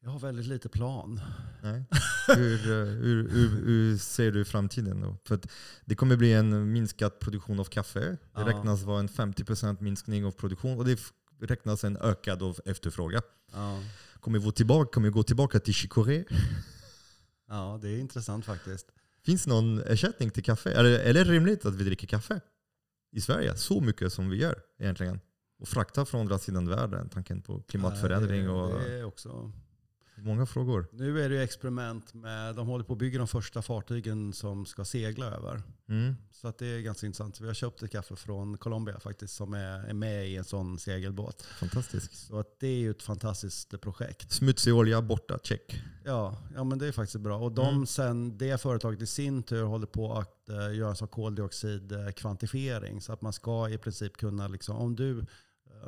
Jag har väldigt lite plan. Nej. Hur, eh, hur, hur, hur ser du framtiden då? För det kommer bli en minskad produktion av kaffe. Det Ja. räknas vara en 50% minskning av produktion och det räknas en ökad av efterfrågan. Ja. Kommer vi tillbaka, kommer vi gå tillbaka till chicorée? Ja, det är intressant faktiskt. Finns någon ersättning till kaffe? Är det, är det rimligt att vi dricker kaffe i Sverige? Så mycket som vi gör egentligen. Och frakta från andra sidan världen. Tanken på klimatförändring och det, det är också. Många frågor. Nu är det ju experiment med, de håller på att bygga de första fartygen som ska segla över. Mm. Så att det är ganska intressant. Vi har köpt ett kaffe från Colombia faktiskt som är, är med i en sån segelbåt. Fantastiskt. Så att det är ju ett fantastiskt projekt. Smutsig olja borta, check. Ja, ja men det är faktiskt bra. Och de Mm. sen, det företaget i sin tur håller på att eh, göra en sån koldioxidkvantifiering. Så att man ska i princip kunna, liksom, om du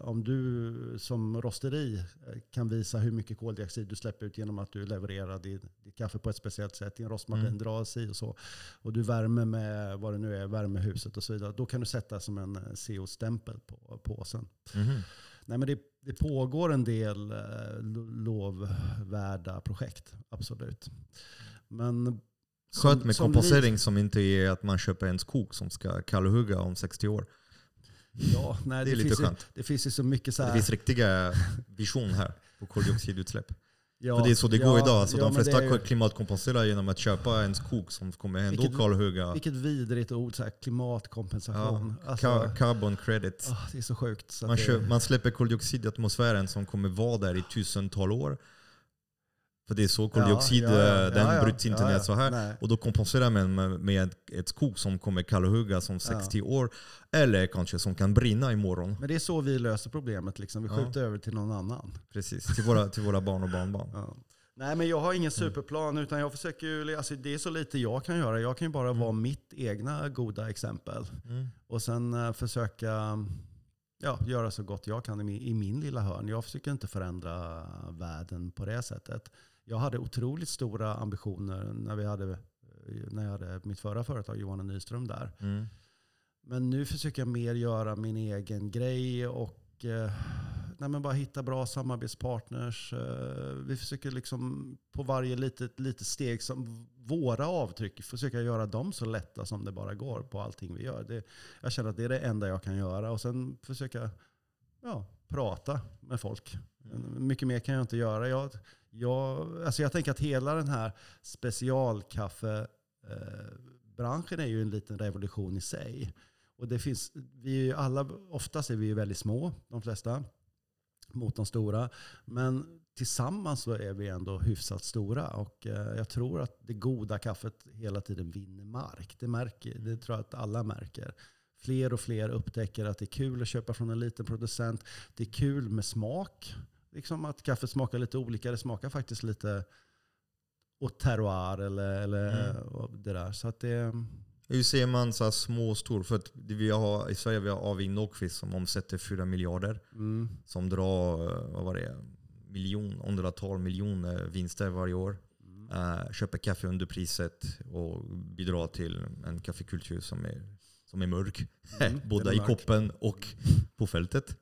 om du som rosteri eh, kan visa hur mycket koldioxid du släpper ut genom att du levererar ditt, kaffe på ett speciellt sätt, din rostmaskin Mm. dras i och så, och du värmer med vad det nu är, värmehuset och så vidare, då kan du sätta som en eh, CO-stämpel på påsen. Mhm. Nej, men det, det pågår en del eh, lo- lovvärda projekt, absolut. Men Skönt med som kompostering som inte är att man köper en skog som ska kallhugga om 60 år. Ja, nej, Det är det, lite finns ju, skönt. det finns ju så mycket så Det här. finns riktiga vision här på koldioxidutsläpp. ja, För det är så det går ja, idag. Alltså ja, de det flesta ju- klimatkompenserar genom att köpa en skog som kommer ändå Vilket- kallhugga. Vilket vidrigt ord, så här, klimatkompensation. alltså, Ka- carbon credits. ah, det är så sjukt. Så Man, det, kö- man släpper koldioxid i atmosfären som kommer vara där i tusental år. För det är så koldioxid, Ja, ja, ja, eh, den bryts inte ner så här. Nej. Och då kompenserar man med, med ett, skog som kommer kallhuggas om 60 år. Eller kanske som kan brinna imorgon. Men det är så vi löser problemet. Liksom. Vi skjuter över till någon annan. Precis, till våra, till våra barn och barnbarn. Nej, men jag har ingen superplan, utan jag försöker ju, alltså, det är så lite jag kan göra. Jag kan ju bara vara mitt egna goda exempel. Mm. Och sen eh, försöka ja, göra så gott jag kan i min, i min lilla hörn. Jag försöker inte förändra världen på det sättet. Jag hade otroligt stora ambitioner när, vi hade, när jag hade mitt förra företag, Johan Nyström, där. Mm. Men nu försöker jag mer göra min egen grej och eh, nej men bara hitta bra samarbetspartners. Eh, vi försöker liksom på varje litet, litet steg, som våra avtryck, försöka göra dem så lätta som det bara går på allting vi gör. Det, jag känner att det är det enda jag kan göra. Och sen försöka ja, prata med folk. Mycket mer kan jag inte göra. Jag, jag, alltså jag tänker att hela den här specialkaffebranschen är ju en liten revolution i sig. Och det finns, vi är ju alla, oftast är vi ju väldigt små, de flesta, mot de stora. Men tillsammans så är vi ändå hyfsat stora. Och eh, jag tror att det goda kaffet hela tiden vinner mark. Det, märker, det tror jag att alla märker. Fler och fler upptäcker att det är kul att köpa från en liten producent. Det är kul med smak. Liksom att kaffet smakar lite olika. Det smakar faktiskt lite åt terroir eller, eller Mm. det där. Så att det, Hur ser man så små och stor? För vi har, I Sverige vi har AV Nordqvist som omsätter 4 miljarder. mm, Som drar, vad var det, miljon, hundratal miljoner vinster varje år. mm, Eh, köper kaffe under priset och bidrar till en kaffekultur som är, som är mörk. Mm, Både är i koppen och på fältet.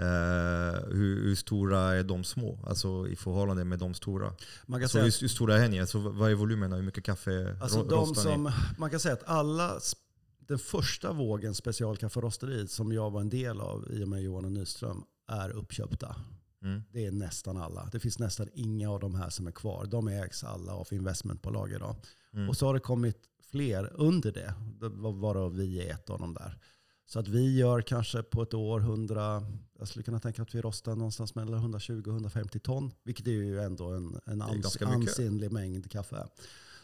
Eh, hur, hur stora är de små? Alltså i förhållande med de stora. Man kan Så säga hur, hur stora är ni? Alltså, vad är volymen? Hur mycket kaffe Alltså ro- de rostar ni? som, man kan säga att alla, den första vågen specialkafferosteri som jag var en del av i och med Johan och Nyström är uppköpta. Mm. Det är nästan alla. Det finns nästan inga av de här som är kvar. De ägs alla av investmentbolag idag. Mm. Och så har det kommit fler under det, det var- varav vi är ett av dem där. Så att vi gör kanske på ett år 100, jag skulle kunna tänka att vi rostar någonstans mellan 120-150 ton. Vilket är ju ändå en, en ans, ansenlig mängd kaffe.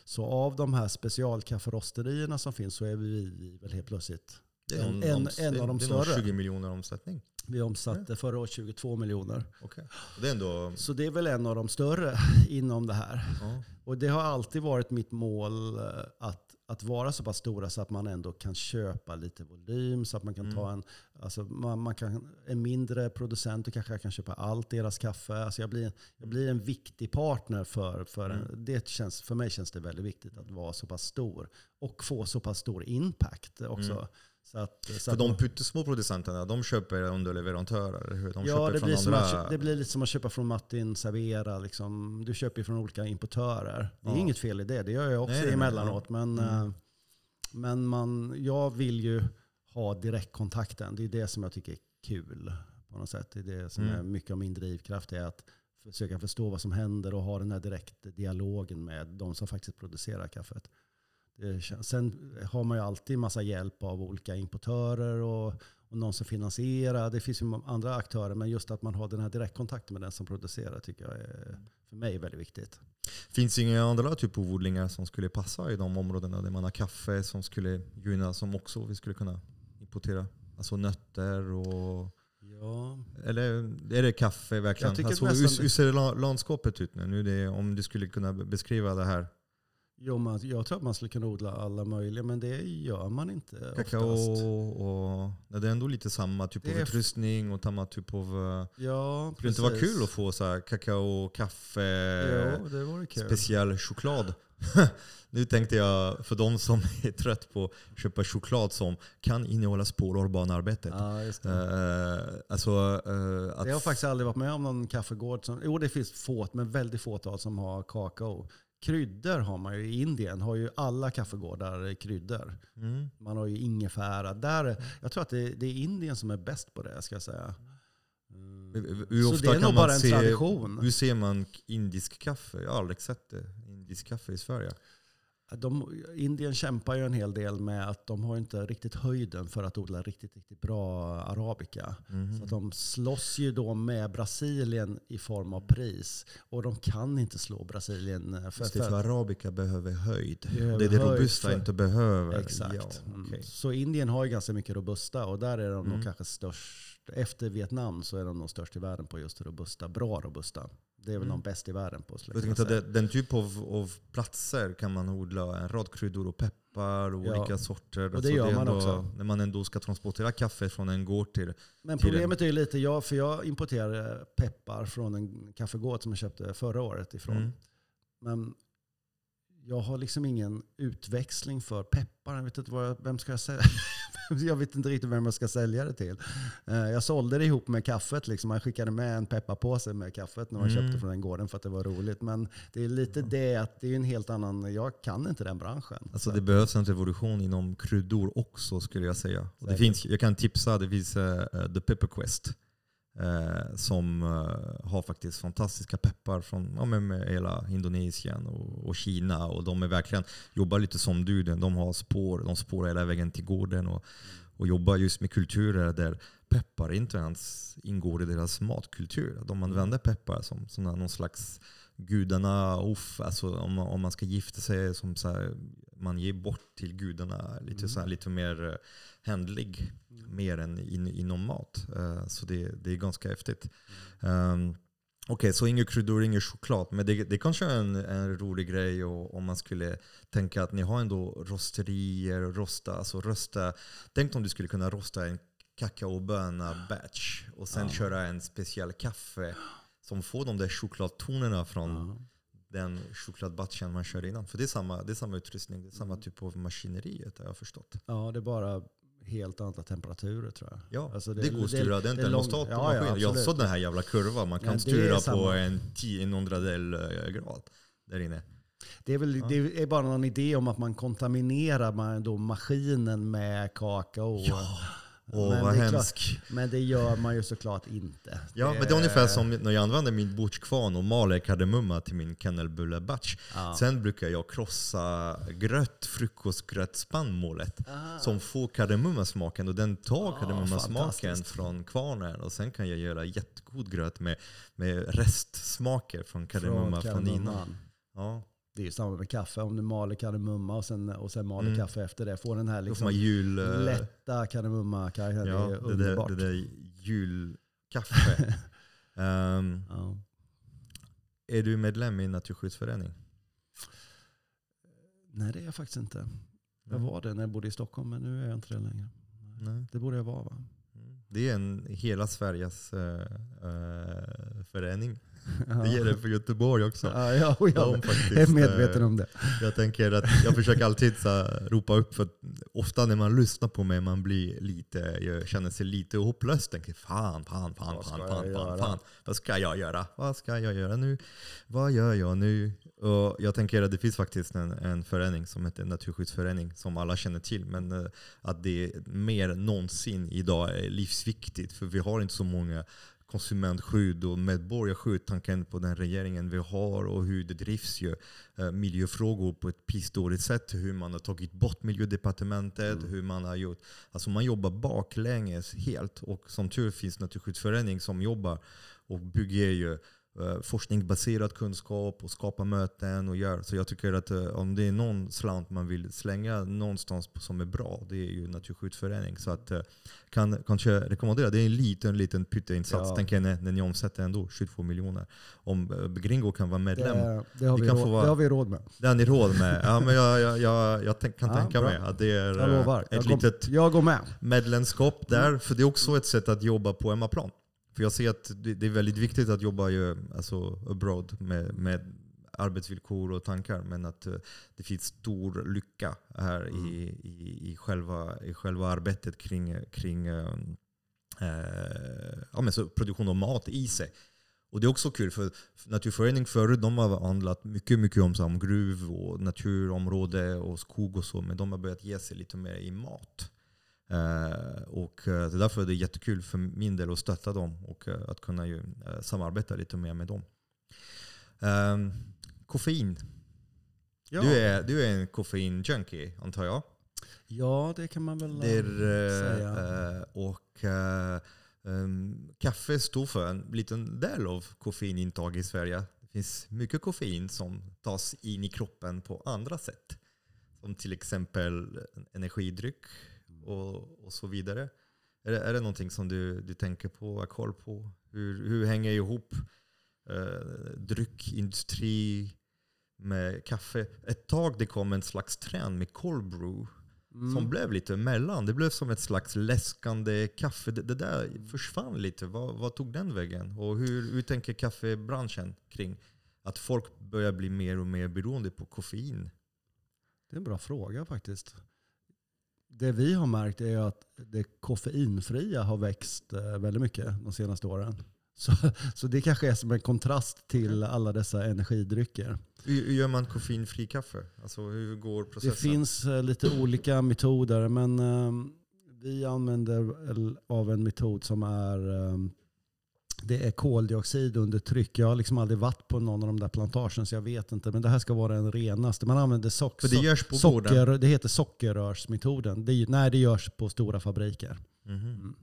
Så av de här specialkafferosterierna som finns så är vi, väl helt plötsligt en- en- en av de det är någon större. 20 miljoner omsättning. Vi omsatte förra året 22 miljoner. Okay. Det är ändå... Så det är väl en av de större inom det här. Ja. Och det har alltid varit mitt mål eh, att, att vara så pass stora så att man ändå kan köpa lite volym. Så att man kan Mm. ta en, alltså man, man kan, en mindre producent och kanske kan köpa allt deras kaffe. Alltså jag, blir, jag blir en viktig partner för, för en, Mm. det känns, för mig känns det väldigt viktigt att vara så pass stor. Och få så pass stor impact också. Så att, så För de pyttesmå producenterna, de köper underleverantörer. hur? De ja, det blir, andra... att, det blir lite som att köpa från Martin Servera. Liksom. Du köper ju från olika importörer. Det är Ja. inget fel i det. Det gör jag också Nej, emellanåt. Men, Mm. eh, men man, jag vill ju ha direktkontakten. Det är det som jag tycker är kul. på något sätt. Det är det som Mm. är mycket av min drivkraft. är att försöka förstå vad som händer och ha den här direkta dialogen med de som faktiskt producerar kaffet. Det, sen har man ju alltid massa hjälp av olika importörer och, och någon som finansierar. Det finns ju andra aktörer, men just att man har den här direktkontakten med den som producerar tycker jag är för mig väldigt viktigt. Finns det inga andra typer av odlingar som skulle passa i de områdena där man har kaffe som skulle gynna, som också vi skulle kunna importera? Alltså nötter och... Ja. Eller är det kaffe verkligen? Alltså, hur, hur ser landskapet ut nu? nu det, om du skulle kunna beskriva det här Jo, man, jag tror att man skulle kunna odla alla möjliga, men det gör man inte Kakao och... Ja, det är ändå lite samma typ av utrustning och samma typ av... Eh, ja, precis. Det inte vara kul att få så här kakao, kaffe, jo, det vore kul. speciell choklad? nu tänkte jag, för de som är trött på att köpa choklad som kan innehålla spår av barnarbetet. Ja, just det. Uh, alltså, uh, att jag har faktiskt aldrig varit med om någon kaffegård som... Jo, det finns få, men väldigt fåtal som har kakao. Kryddor har man ju i Indien. har ju alla kaffegårdar kryddor. Mm. Man har ju ingefära. Där, jag tror att det, det, är Indien som är bäst på det, ska jag säga. Mm. Hur ofta Så det är nog bara en se, tradition. Hur ser man indisk kaffe? Jag har aldrig sett det. Indisk kaffe i Sverige. De, Indien kämpar ju en hel del med att de har inte riktigt höjden för att odla riktigt, riktigt bra arabica. Mm. Så de slåss ju då med Brasilien i form av pris. Och de kan inte slå Brasilien. För, Just det, för arabica behöver höjd. Behöver det är det robusta för, inte behöver. Exakt. Ja, okay. Så Indien har ju ganska mycket robusta och där är de mm. nog kanske störst. Efter Vietnam så är de nog störst i världen på just robusta, bra robusta. Det är väl mm. de bäst i världen på. Jag tänkte, den, den typ av, av platser kan man odla en rad kryddor och peppar och ja. olika sorter. Och det alltså gör det man ändå, också. När man ändå ska transportera kaffe från en gård till Men till problemet en... är ju lite, jag, för jag importerade peppar från en kaffegård som jag köpte förra året ifrån. Mm. Men jag har liksom ingen utväxling för peppar. Jag vet inte vad jag, vem ska jag säga? jag vet inte riktigt vem jag ska sälja det till. Eh, jag sålde det ihop med kaffet. Liksom. Jag skickade med en pepparpåse med kaffet när man mm. köpte från den gården för att det var roligt. Men det är lite mm. det att det är en helt annan, jag kan inte den branschen. Alltså det behövs en revolution inom kryddor också skulle jag säga. Det finns, jag kan tipsa, det finns uh, The Pepper Quest. Eh, som eh, har faktiskt fantastiska peppar från ja, med hela Indonesien och, och, Kina. Och de är verkligen, jobbar lite som du, de har spår, de spårar hela vägen till gården och, och jobbar just med kulturer där peppar inte ens ingår i deras matkultur. De använder peppar som, som någon slags gudarna, uff, alltså om, om man ska gifta sig, som så här, man ger bort till gudarna lite, mm. så här, lite mer uh, händlig, mm. mer än in, inom mat. Uh, så det, det är ganska häftigt. Um, Okej, okay, så inga kryddor, ingen choklad. Men det, det kanske är en, en rolig grej och, om man skulle tänka att ni har ändå rosterier, rosta, alltså rösta. Tänk om du skulle kunna rosta en kakaoböna batch och sen ja. köra en speciell kaffe som får de där chokladtonerna från ja. Den chokladbatchen man kör innan. För det är samma, det är samma utrustning, det är samma typ av maskineriet har jag förstått. Ja, det är bara helt andra temperaturer tror jag. Ja, alltså det, det går att styra. Det är inte en termostatmaskin. Ja, jag såg den här jävla kurvan. Man kan ja, styra på en tiondradel eh, grad där inne. Det är, väl, ja. det är bara någon idé om att man kontaminerar då maskinen med kakao. Ja. Åh, men vad hemskt. Men det gör man ju såklart inte. Ja, det men det är ungefär som när jag använder min bortskvarn och maler kardemumma till min kennelbulle-batch. Ja. Sen brukar jag krossa gröt, frukostgrötspannmålet som får kardemummasmaken och den tar ah, kardemummasmaken från kvarnen och sen kan jag göra jättegod gröt med, med restsmaker från kardemumma från, från innan. Ja. Det är samma med kaffe. Om du maler kardemumma och sen, och sen maler mm. kaffe efter det. Får den här liksom jul, eh, lätta kardemumma-karaktären. Ja, det är underbart. Det där, det där julkaffe. um, ja. Är du medlem i en naturskyddsförening? Nej, det är jag faktiskt inte. Jag var det när jag bodde i Stockholm, men nu är jag inte det längre. Nej. Det borde jag vara va? Mm. Det är en hela Sveriges uh, uh, förening. Det gäller för Göteborg också. Ja, ja, jag faktiskt, är medveten om det. Jag tänker att jag försöker alltid så ropa upp, för ofta när man lyssnar på mig man blir lite, jag känner sig lite hopplös. Tänker fan, fan, fan, fan, fan, fan, fan. Vad ska jag göra? Vad ska jag göra nu? Vad gör jag nu? Och jag tänker att det finns faktiskt en, en förening som heter Naturskyddsförening som alla känner till. Men uh, att det mer någonsin idag är livsviktigt. För vi har inte så många konsumentskydd och medborgarskydd, tanken på den regeringen vi har och hur det drivs ju, eh, miljöfrågor på ett pissdåligt sätt. Hur man har tagit bort miljödepartementet, Mm. hur man har gjort. Alltså man jobbar baklänges helt. Och som tur finns Naturskyddsföreningen som jobbar och bygger ju forskningsbaserad kunskap och skapar möten och gör. Så jag tycker att eh, om det är någon slant man vill slänga någonstans som är bra, det är ju Naturskyddsförening. Så att eh, kan kanske rekommendera. Det är en liten, liten pytteinsats. Ja. Tänk er när, när ni omsätter ändå 22 miljoner. Om eh, Gringo kan vara medlem. Det, det, har Vi råd, vara- det har vi råd med. Det har ni råd med. Ja, men jag, jag, jag, jag tänk, kan Ja, tänka bra. mig att det är Jag eh, ett Jag, kom, litet jag går med. medlemskap där. För det är också ett sätt att jobba på hemmaplan. För jag ser att det, är väldigt viktigt att jobba ju, alltså abroad med, med arbetsvillkor och tankar. Men att eh, det finns stor lycka här i, i, i, själva, i själva arbetet kring, kring eh, ja, men så produktion av mat i sig. Och det är också kul för Naturföreningen förut de har handlat mycket, mycket om, så om gruv och naturområde och skog och så. Men de har börjat ge sig lite mer i mat. Eh, och eh, det är därför det är jättekul för min del att stötta dem och eh, att kunna ju, samarbeta lite mer med dem. Ehm, koffein. Ja. Du, är, du är en koffein-junkie antar jag? ja, det kan man väl Det säga. och eh, em, kaffe står för en liten del av koffeinintag i Sverige. Det finns mycket koffein som tas in i kroppen på andra sätt. Som till exempel energidryck och, och så vidare. Är det, är det någonting som du, du tänker på, har koll på? Hur, hur hänger ihop eh, dryckindustri med kaffe? Ett tag det kom en slags trend med cold brew Mm. som blev lite mellan. Det blev som ett slags läskande kaffe. Det, det där försvann lite. Vad, vad tog den vägen? Och hur, hur tänker kaffebranschen kring att folk börjar bli mer och mer beroende på koffein? Det är en bra fråga faktiskt. Det vi har märkt är att det koffeinfria har växt eh, väldigt mycket de senaste åren. Så, så det kanske är som en kontrast till alla dessa energidrycker. Hur, gör man koffeinfri kaffe? Alltså hur går processen? Det finns eh, lite olika metoder, men eh, vi använder av en metod som är eh, det är koldioxid under tryck. Jag har liksom aldrig varit på någon av de där plantagen så jag vet inte. Men det här ska vara den renaste. Man använder sock, För det görs på socker, det heter sockerrörsmetoden. Det, nej, det görs på stora fabriker. Mhm.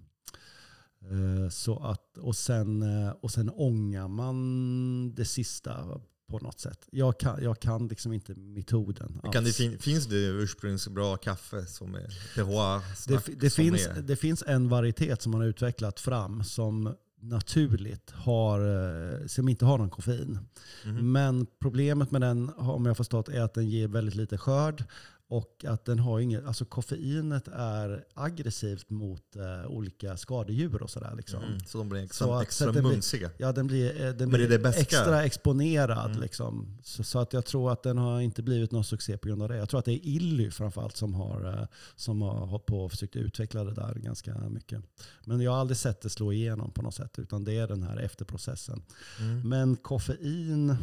Eh, Så att, och, sen, eh, och sen ångar man det sista på något sätt. Jag kan, jag kan liksom inte metoden Kan det fin, finns det ursprungsbra kaffe som är terroir? Det, det, finns, är, det finns en varietet som man har utvecklat fram som naturligt har, eh, som inte har någon koffein. Mhm. Men problemet med den, om jag har förstått, är att den ger väldigt lite skörd. Och att den har inget, alltså koffeinet är aggressivt mot eh, olika skadedjur och sådär. Liksom. Mm. Så de blir Så extra, att extra den blir- mumsiga? Ja, den blir, eh, den blir det det extra exponerad. Mm. Liksom. Så, så att jag tror att den har inte blivit någon succé på grund av det. Jag tror att det är Illy framförallt som har, eh, som har hållit på och försökt utveckla det där ganska mycket. Men jag har aldrig sett det slå igenom på något sätt, utan det är den här efterprocessen. Mm. Men koffein,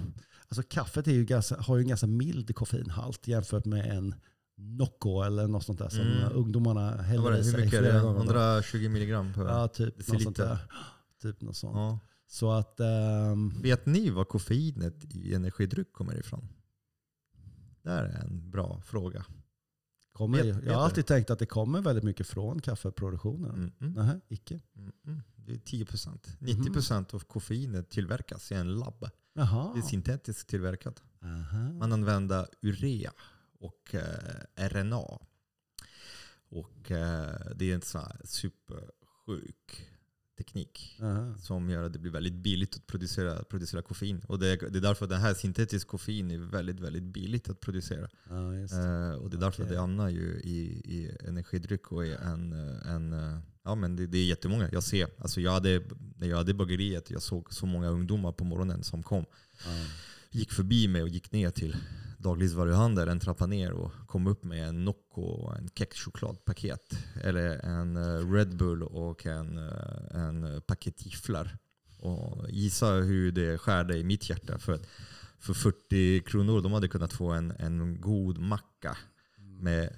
alltså kaffet är ju ganska, har ju en ganska mild koffeinhalt jämfört med en Nocco eller något sånt där som Mm. ungdomarna Vad var häller det? Hur mycket är det? gånger. 120 milligram per Ja, typ något sånt deciliter? där. Typ något sånt. Ja. Så att... ehm, Vet ni var koffeinet i energidryck kommer ifrån? Det här är en bra fråga. kommer, Vet- jag har alltid tänkt att det kommer väldigt mycket från kaffeproduktionen. Mm, mm, Nähä, icke. mm, mm. Det är 10 procent. 90 procent av koffeinet tillverkas i en labb. Jaha. Det är syntetiskt tillverkat. Aha. Man använder urea och eh, RNA. Och eh, det är en sån här supersjuk teknik Aha. som gör att det blir väldigt billigt att producera, producera koffein. Och det är, det är därför den här syntetisk koffein är väldigt, väldigt billigt att producera. Just det. Eh, och det är därför det hamnar ju i, i energidryck och är en, en eh, ja men det, det är jättemånga. Jag ser, alltså jag hade, när jag hade bageriet, jag såg så många ungdomar på morgonen som kom. Ja. Gick förbi mig och gick ner till dagligvaruhandel en trappa ner och kom upp med en Nocco och en kexchokladpaket. Eller en eh, Red Bull och en, eh, en paket gifflar. Och gissa hur det skärde i mitt hjärta. För, att för 40 kronor de hade kunnat få en, en god macka med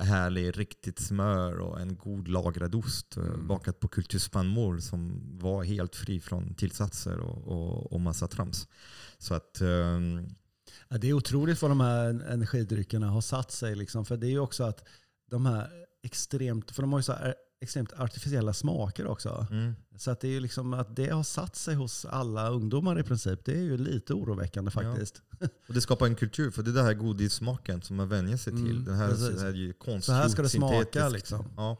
härlig, riktigt smör och en god lagrad ost eh, Mm. bakat på kulturspannmål som var helt fri från tillsatser och, och, och massa trams. Så att, ehm, Ja, det är otroligt vad de här energidryckerna har satt sig. Liksom. För det är ju också att de här extremt, för de har ju så här extremt artificiella smaker också. mm, Så att det är ju liksom att det har satt sig hos alla ungdomar i princip. Det är ju lite oroväckande faktiskt. och det skapar en kultur, för det är den här godissmaken som man vänjer sig till. Mm, den här, precis. det här är ju konstgjort, Så här ska det smaka liksom. Ja.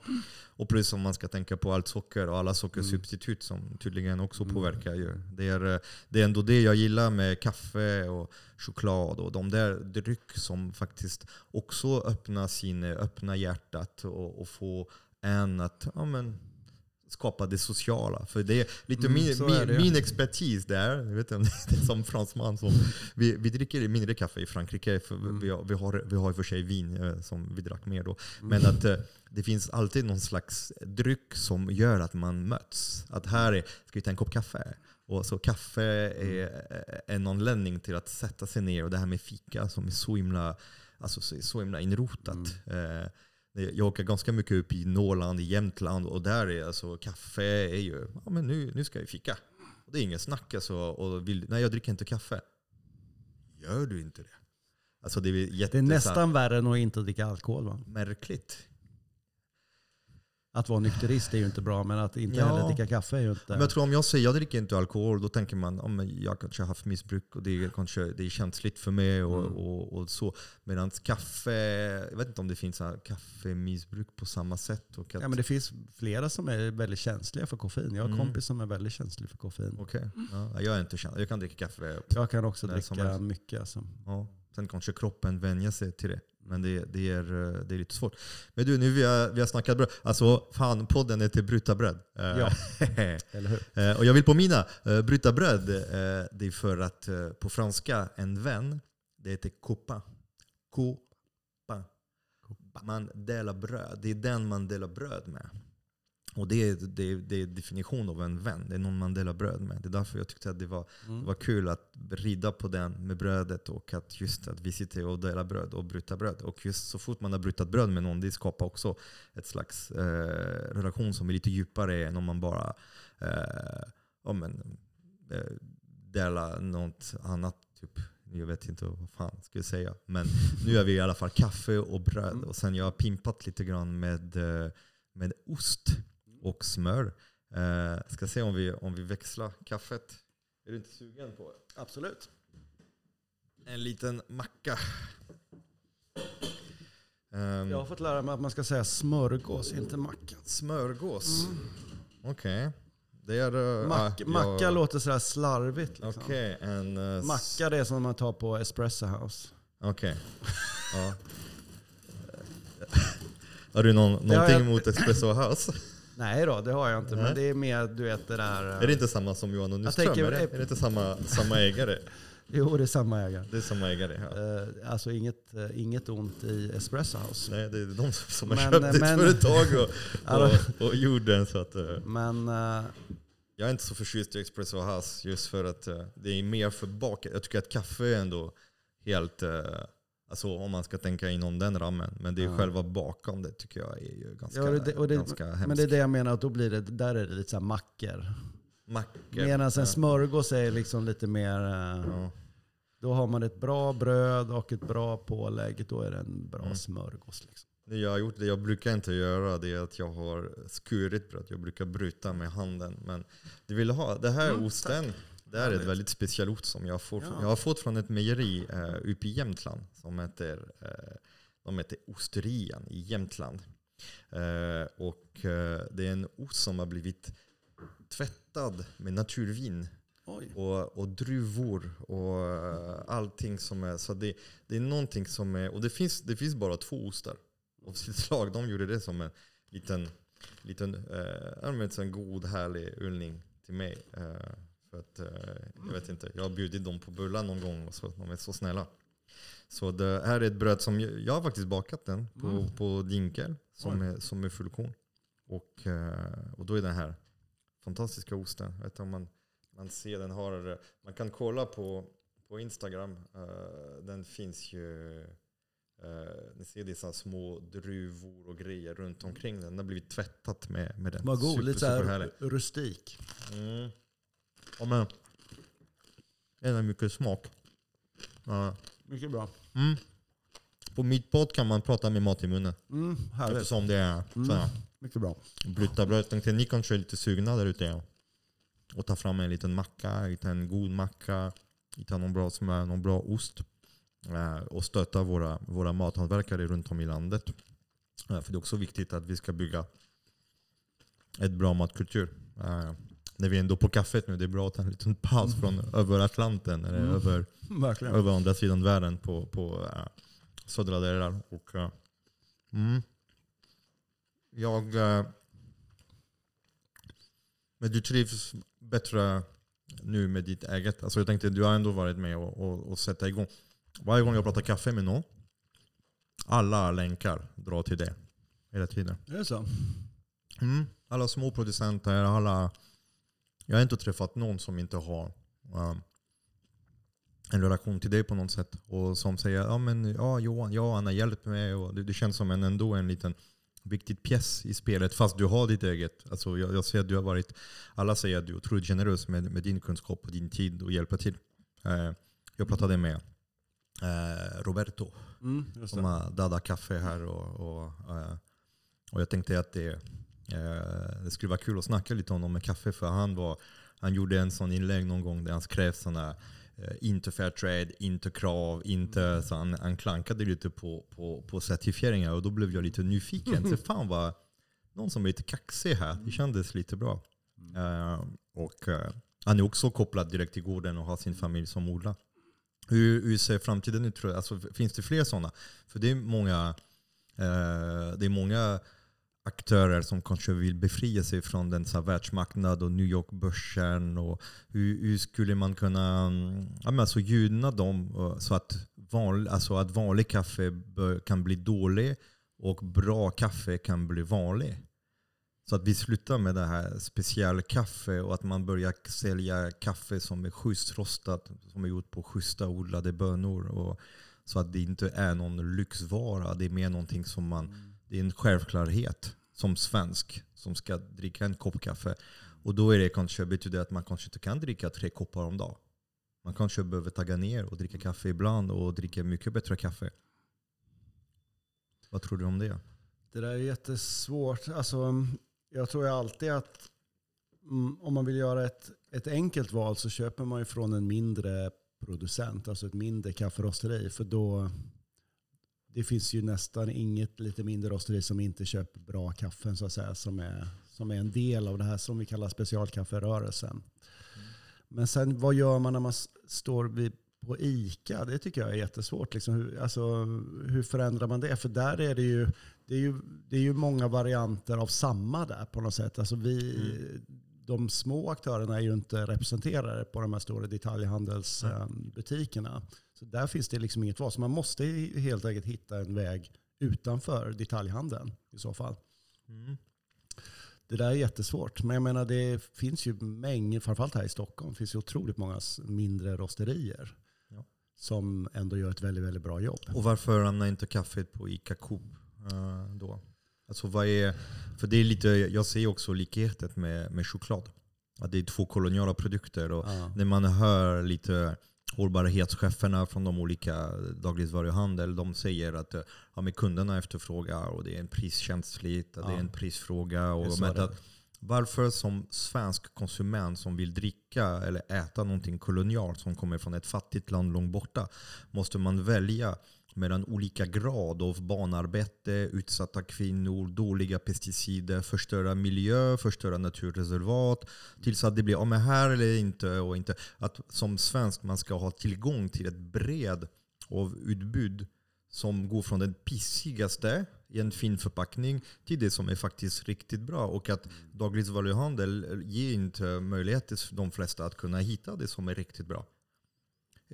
Och plus om man ska tänka på allt socker och alla sockersubstitut som tydligen också Mm. påverkar. Ju. Det, är, det är ändå det jag gillar med kaffe och choklad och de där dryck som faktiskt också öppnar, sin, öppnar hjärtat och, och får en att ja, men, skapa det sociala. För det är lite Mm, min, så är min, min expertis där, jag vet inte, är som fransman som vi, vi dricker mindre kaffe i Frankrike, för Mm. vi, har, vi, har, vi har i och för sig vin eh, som vi drack mer då. Mm. Men att eh, det finns alltid någon slags dryck som gör att man möts. Att här är, ska vi ta en kopp kaffe? Och så kaffe är eh, en anledning till att sätta sig ner och det här med fika som är så himla, alltså så, himla inrotat. Eh, det- jag åker ganska mycket upp i Norrland, i Jämtland och där är alltså kaffe är ju, ja men nu, nu ska vi fika. Och det är inget snack alltså. Och vill, nej jag dricker inte kaffe. Gör du inte det? Alltså det är Det är nästan värre än att inte dricka alkohol. Va? märkligt. Att vara nykterist är ju inte bra, men att inte Ja. heller dricka kaffe är ju inte... Men jag tror om jag säger jag dricker inte alkohol, då tänker man att men jag kanske har haft missbruk och det är, kanske, det är känsligt för mig. Och, Mm. och, och så. Medan kaffe, jag vet inte om det finns så här kaffemissbruk på samma sätt. Och att, Ja, men det finns flera som är väldigt känsliga för koffein. Jag har en Mm. kompis som är väldigt känslig för koffein. Okej, ja, jag är inte känslig. Jag kan dricka kaffe. Jag kan också dricka mycket. Alltså. Ja. Sen kanske kroppen vänjer sig till det. Men det, det, är, eh, det är lite svårt. Men du, nu vi har, vi har snackat bröd. Alltså fan, podden heter Bryta bröd. Eh, Ja. Eller hur? Eh, och jag vill påminna, bryta bröd, det är för att på franska, en vän, det heter copain. Copain. Man delar bröd. Det är den man delar bröd med. Och det är, det, är, det är definition av en vän. Det är någon man delar bröd med. Det är därför jag tyckte att det var, det Mm. var kul att rida på den med brödet och att just att vi sitter och delar bröd och bryter bröd. Och just så fort man har brutit bröd med någon, det skapar också ett slags eh, relation som är lite djupare än om man bara eh, ja, men, eh, delar något annat. Typ. Jag vet inte vad fan jag skulle säga. Men nu är vi i alla fall kaffe och bröd. Mm. Och sen jag har pimpat lite grann med, eh, med ost och smör. Eh, ska se om vi, om vi växlar kaffet. Är du inte sugen på det? Absolut. En liten macka. Ehm, Jag har fått lära mig att man ska säga smörgås, inte macka. Smörgås. Okej. Det är... eh, Mac, ah, macka låter sådär slarvigt. Liksom. Okej, en... eh, s- Macka det är som man tar på Espresso House. Okej. Ja. Har du någon, någonting jag- emot Espresso House? Nej då, det har jag inte. Nej. Men det är mer du vet det där... Är det inte samma som Johan och Nyström? tänker- Är det, är det inte samma, samma ägare? Jo, det är samma ägare. Det är samma ägare. Ja. Eh, alltså inget, eh, inget ont i Espresso House. Nej, det är de som har Men- köpt ditt men- företag och, Alltså- och, och gjorde den. Så att, eh, Men eh, jag är inte så förtjust i Espresso House just för att eh, det är mer för bak. Jag tycker att kaffe är ändå helt... Alltså om man ska tänka inom den ramen. Men det är Ja. själva bakom det tycker jag är ju ganska, Ja, det- och det- ganska hemskt. Men det är det jag menar, att då blir det, där är det lite så här mackor. Mackor. Medan en smörgås är liksom lite mer, eh, Ja. då har man ett bra bröd och ett bra pålägg, då är det en bra Mm. smörgås. Liksom. Det jag har gjort, det jag brukar inte göra, det är att jag har skurit bröd. Jag brukar bryta med handen. Men du vill ha, det här Mm, osten, det här är ett väldigt speciell ost som jag får. Ja. Jag har fått från ett mejeri uh, uppe i Jämtland som heter, uh, de heter Osterian i Jämtland. Eh, och eh, det är en ost som har blivit tvättad med naturvin Oj. och, och druvor och eh, allting som är... Så det, det är någonting som är... Och det finns, det finns bara två ostar av sitt slag. De gjorde det som en liten, liten eh, en god härlig ullning till mig. Eh, för att, eh, jag vet inte, jag har bjudit dem på bullar någon gång och så, de är så snälla. Så det här är ett bröd som, jag, jag har faktiskt bakat den på, Mm. på dinkel som Oj. är, som är fullkorn. Och, eh, och då är den här fantastiska osten. Jag vet inte om man, man ser den har, man kan kolla på, på Instagram. eh, den finns ju Eh, ni ser dessa små druvor och grejer runt omkring den. Den har blivit tvättat med, med den. Vad god, lite såhär rustik. Mm. Ja, men, har mycket smak. Ja. Mycket bra. Mm. På mitt podd kan man prata med mat i munnen. Mm, härligt. Eftersom det är Mm. sådär. Mycket bra. Brytarbröd. Tänkte ni kanske är lite sugna där ute. Ja. Och ta fram en liten macka, hitta en god macka, hitta någon bra smör, någon bra ost. Eh, och stötta våra, våra mathantverkare runt om i landet. Eh, för det är också viktigt att vi ska bygga ett bra matkultur. Eh, när vi är ändå på kaffet nu, det är bra att ta en liten paus från över Atlanten, eller Mm. över, Verkligen. över andra sidan världen på, på eh, södra delar. Och, eh, mm. Jag... eh, men du trivs bättre nu med ditt eget. Alltså jag tänkte, du har ändå varit med och, och, och sätta igång. Varje gång jag pratar kaffe med någon, alla länkar drar till det. Hela tiden. Är det så? Mm. Alla små producenter, alla... Jag har inte träffat någon som inte har um, en relation till dig på något sätt. Och som säger ja men ja, Johan, ja, han har hjälpt mig. Och det, det känns som en, ändå en liten viktig pjäs i spelet. Fast du har ditt eget. Alltså, jag, jag ser att du har varit... Alla säger att du är otroligt generös med, med din kunskap och din tid och hjälpa till. Eh, jag pratade med eh, Roberto Mm, som har Dada Café här. Och, och, eh, och jag tänkte att det, det skulle vara kul att snacka lite om honom med kaffe. För han, var, han gjorde en sån inlägg någon gång där han skrev sådana eh, inte fair trade, inte krav, inte... Så han, han klankade lite på, på, på certifieringar och då blev jag lite nyfiken. Så fan vad, någon som är lite kaxig här. Det kändes lite bra. Eh, och eh, han är också kopplad direkt till gården och har sin familj som odlar. Hur, hur ser framtiden ut? Alltså, finns det fler sådana? För det är många, eh, det är många aktörer som kanske vill befria sig från den så här, världsmarknad och New York-börsen. Och hur, hur skulle man kunna mm, ja, men alltså, gynna dem eh, så att, van, alltså, att vanlig kaffe bör, kan bli dålig och bra kaffe kan bli vanlig? Så att vi slutar med det här specialkaffe och att man börjar sälja kaffe som är schysst rostat, som är gjort på schyssta odlade bönor. Och, så att det inte är någon lyxvara, det är mer någonting som man, mm det är en självklarhet som svensk som ska dricka en kopp kaffe. Och då är det kanske, betyder det att man kanske inte kan dricka tre koppar om dagen. Man kanske behöver tagga ner och dricka kaffe ibland och dricka mycket bättre kaffe. Vad tror du om det? Det där är jättesvårt. Alltså, jag tror ju alltid att mm, om man vill göra ett, ett enkelt val så köper man ju från en mindre producent, alltså ett mindre kafferosteri. För då, det finns ju nästan inget lite mindre rosteri som inte köper bra kaffen så att säga, som är, som är en del av det här som vi kallar specialkafferörelsen. Men sen vad gör man när man står vid, på ICA? Det tycker jag är jättesvårt. Liksom, hur, alltså, hur förändrar man det? För där är det ju, det är ju, det är ju många varianter av samma där på något sätt. Alltså vi, De små aktörerna är ju inte representerade på de här stora detaljhandelsbutikerna. Så där finns det liksom inget val. Så man måste helt enkelt hitta en väg utanför detaljhandeln i så fall. Mm. Det där är jättesvårt. Men jag menar det finns ju mängder, framförallt här i Stockholm, finns ju otroligt många mindre rosterier. Ja. Som ändå gör ett väldigt, väldigt bra jobb. Och varför hamnar inte kaffet på ICA Coop eh, då? Alltså vad är, för det är lite, jag ser också likheten med, med choklad. Att det är två koloniala produkter. Och Ja. när man hör lite hållbarhetscheferna från de olika dagligvaruhandel, de säger att ja, men kunderna efterfrågar och det är en priskänsligt, att det är Ja. en prisfråga. Och varför som svensk konsument som vill dricka eller äta någonting kolonialt som kommer från ett fattigt land långt borta, måste man välja mellan olika grad av barnarbete, utsatta kvinnor, dåliga pesticider, förstöra miljö, förstöra naturreservat. Tills att det blir, ja men här eller inte och inte. Att som svensk man ska ha tillgång till ett bred av utbud som går från den pissigaste i en fin förpackning till det som är faktiskt riktigt bra. Och att dagligvaruhandel ger inte möjlighet till de flesta att kunna hitta det som är riktigt bra.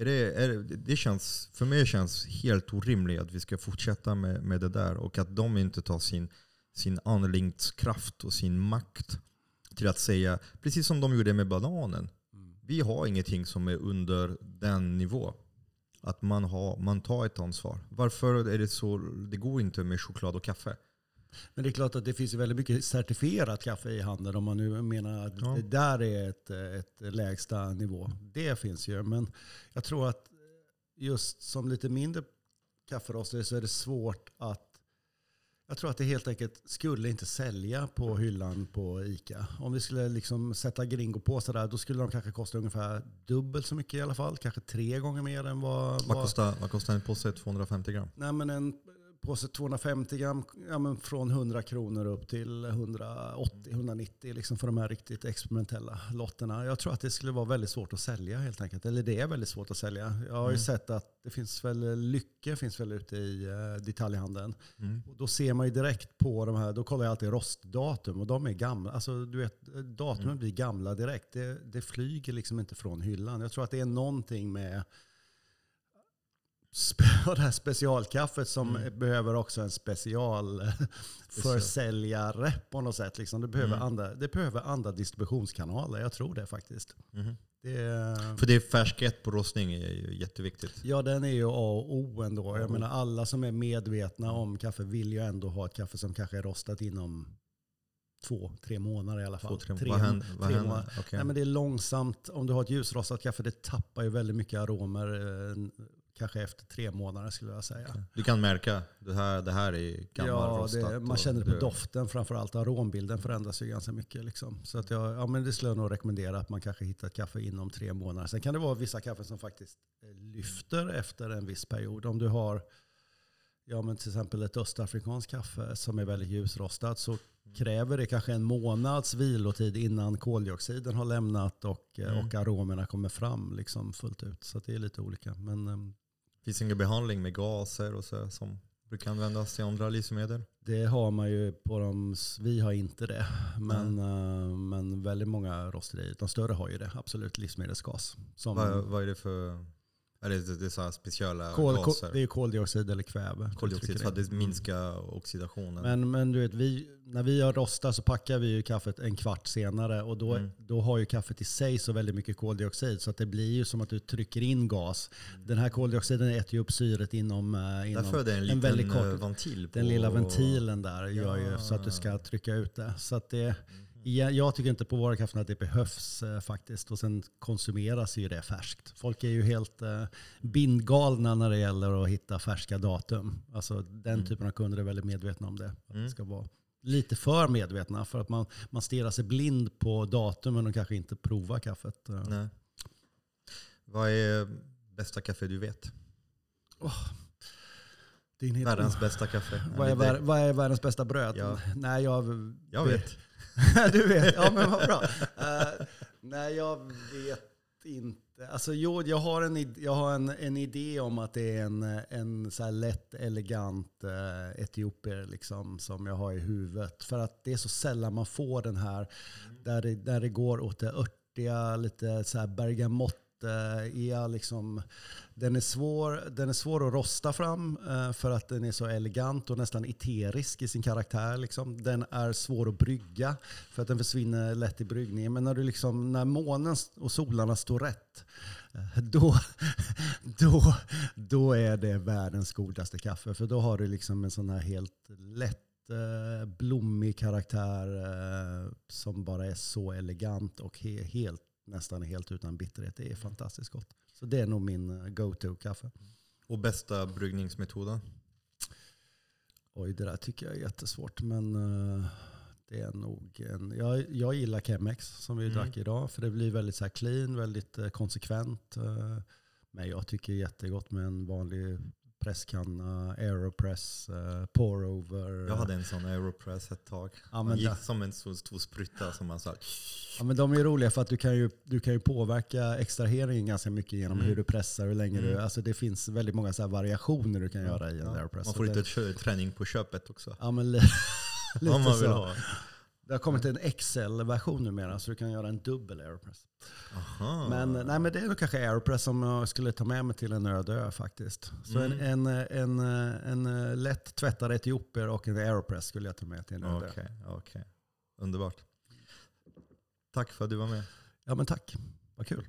Är det, är det, det känns, för mig känns helt orimligt att vi ska fortsätta med, med det där och att de inte tar sin, sin anläggningskraft och sin makt till att säga, precis som de gjorde med bananen. Vi har ingenting som är under den nivå. Att man, har, man tar ett ansvar. Varför är det så? Det går inte med choklad och kaffe. Men det är klart att det finns väldigt mycket certifierat kaffe i handeln om man nu menar att Ja. det där är ett, ett lägsta nivå. Det finns ju. Men jag tror att just som lite mindre kafferostare så är det svårt att jag tror att det helt enkelt skulle inte sälja på hyllan på ICA. Om vi skulle liksom sätta Gringo på sådär, då skulle de kanske kosta ungefär dubbelt så mycket i alla fall. Kanske tre gånger mer än vad... Vad kostar, vad kostar en påse 250 gram? Nej, men en påse 250 gram, ja, från 100 kronor upp till 180-190 liksom för de här riktigt experimentella lotterna. Jag tror att det skulle vara väldigt svårt att sälja helt enkelt. Eller det är väldigt svårt att sälja. Jag har ju Mm. sett att det finns väl, Lycke finns väl ute i eh, detaljhandeln. Mm. Och då ser man ju direkt på de här, då kollar jag alltid rostdatum och de är gamla. Alltså du vet, datumen Mm. blir gamla direkt. Det, det flyger liksom inte från hyllan. Jag tror att det är någonting med och det här specialkaffet som Mm. behöver också en special eh, på något sätt. Liksom. Det, behöver Mm. andra, det behöver andra distributionskanaler. Jag tror det faktiskt. Mhm. Det, För det är färskhet på rostning är ju jätteviktigt. Ja, den är ju A och O ändå. Ja. Jag menar, alla som är medvetna om kaffe vill ju ändå ha ett kaffe som kanske är rostat inom två, tre månader i alla fall. Två, tre, vad händer? Vad tre händer? månader. Okej. Nej, men det är långsamt. Om du har ett ljusrostat kaffe, det tappar ju väldigt mycket aromer. Kanske efter tre månader skulle jag säga. Du kan märka, det här, det här är gammal Ja, rostat. det, man känner det på doften framförallt. Arombilden förändras ju ganska mycket. Liksom. Så att jag, ja, men det skulle jag nog rekommendera att man kanske hittar ett kaffe inom tre månader. Sen kan det vara vissa kaffen som faktiskt eh, lyfter efter en viss period. Om du har ja, men till exempel ett östafrikanskt kaffe som är väldigt ljusrostat så kräver det kanske en månads vilotid innan koldioxiden har lämnat och, eh, Mm. och aromerna kommer fram liksom fullt ut. Så det är lite olika. Men, ehm, Finns ingen behandling med gaser och så som brukar användas till andra livsmedel? Det har man ju på de, vi har inte det. Men, eh, men väldigt många rosterier, de större har ju det, absolut, livsmedelsgas. Som Vad, vad är det för är det, det är så här speciella kol, kol, gaser? det är koldioxid eller kväve. Koldioxid för att det Mm. minskar oxidationen. Men, men du vet, vi, när vi har rostat så packar vi ju kaffet en kvart senare och då, Mm. då har ju kaffet i sig så väldigt mycket koldioxid så att det blir ju som att du trycker in gas. Den här koldioxiden äter ju upp syret inom, eh, inom Därför är det en en liten väldigt kort- eh, ventil. På, Den lilla ventilen där gör ju så att du ska trycka ut det. Så att det jag, jag tycker inte på våra kaffen att det behövs eh, faktiskt. Och sen konsumeras ju det färskt. Folk är ju helt eh, bindgalna när det gäller att hitta färska datum. Alltså den Mm. typen av kunder är väldigt medvetna om det. Att Mm. det ska vara lite för medvetna för att man, man stirrar sig blind på datumen och kanske inte provar kaffet. eh. Nej. Vad är bästa kaffe du vet? Hit- Världens bästa kaffe? vad, är, vad är världens bästa bröd? Ja. Nej, jag, Jag vet. du vet, ja men vad bra. Eh, nej, jag vet inte. Alltså, jo, jag har, en, jag har en, en idé om att det är en, en så lätt, elegant uh, etiopier liksom, som jag har i huvudet. För att det är så sällan man får den här, där det, där det går åt det örtiga, lite så här bergamott Eh, är liksom, den, är svår, den är svår att rosta fram eh, för att den är så elegant och nästan eterisk i sin karaktär. Liksom. Den är svår att brygga för att den försvinner lätt i bryggningen. Men när, du liksom, när månen och solarna står rätt, eh, då, då, då är det världens godaste kaffe. För då har du liksom en sån här helt lätt eh, blommig karaktär som bara är så elegant och helt, nästan helt utan bitterhet. Det är fantastiskt gott. Så det är nog min eh, go-to-kaffe. Och bästa bryggningsmetoden? Oj, det där tycker jag är jättesvårt. Men eh, det är nog en... Jag, jag gillar Chemex som vi Mm. drack idag. För det blir väldigt så clean, väldigt eh, konsekvent. men jag tycker jättegott med en vanlig presskanna, aeropress, uh, pour-over. Jag hade en sån aeropress ett tag. ja, men gick som en stor, stor spruta som man sa. ja, men de är roliga för att du kan ju, du kan ju påverka extraheringen ganska mycket genom Mm. hur du pressar, hur länge du... Mm. Alltså det finns väldigt många så variationer du kan göra i en Ja. aeropress. Man får det- lite kö- träning på köpet också. Ja, men li- lite Om man vill så. ha. Det har kommit en XL-version numera så du kan göra en dubbel aeropress. Aha. Men, nej, men det är nog kanske aeropress som jag skulle ta med mig till en öde ö faktiskt. Så Mm. en, en, en, en lätt tvättad etiopier och en aeropress skulle jag ta med till en öde Okej, ö. okej. Underbart. Tack för att du var med. Ja men tack, vad kul.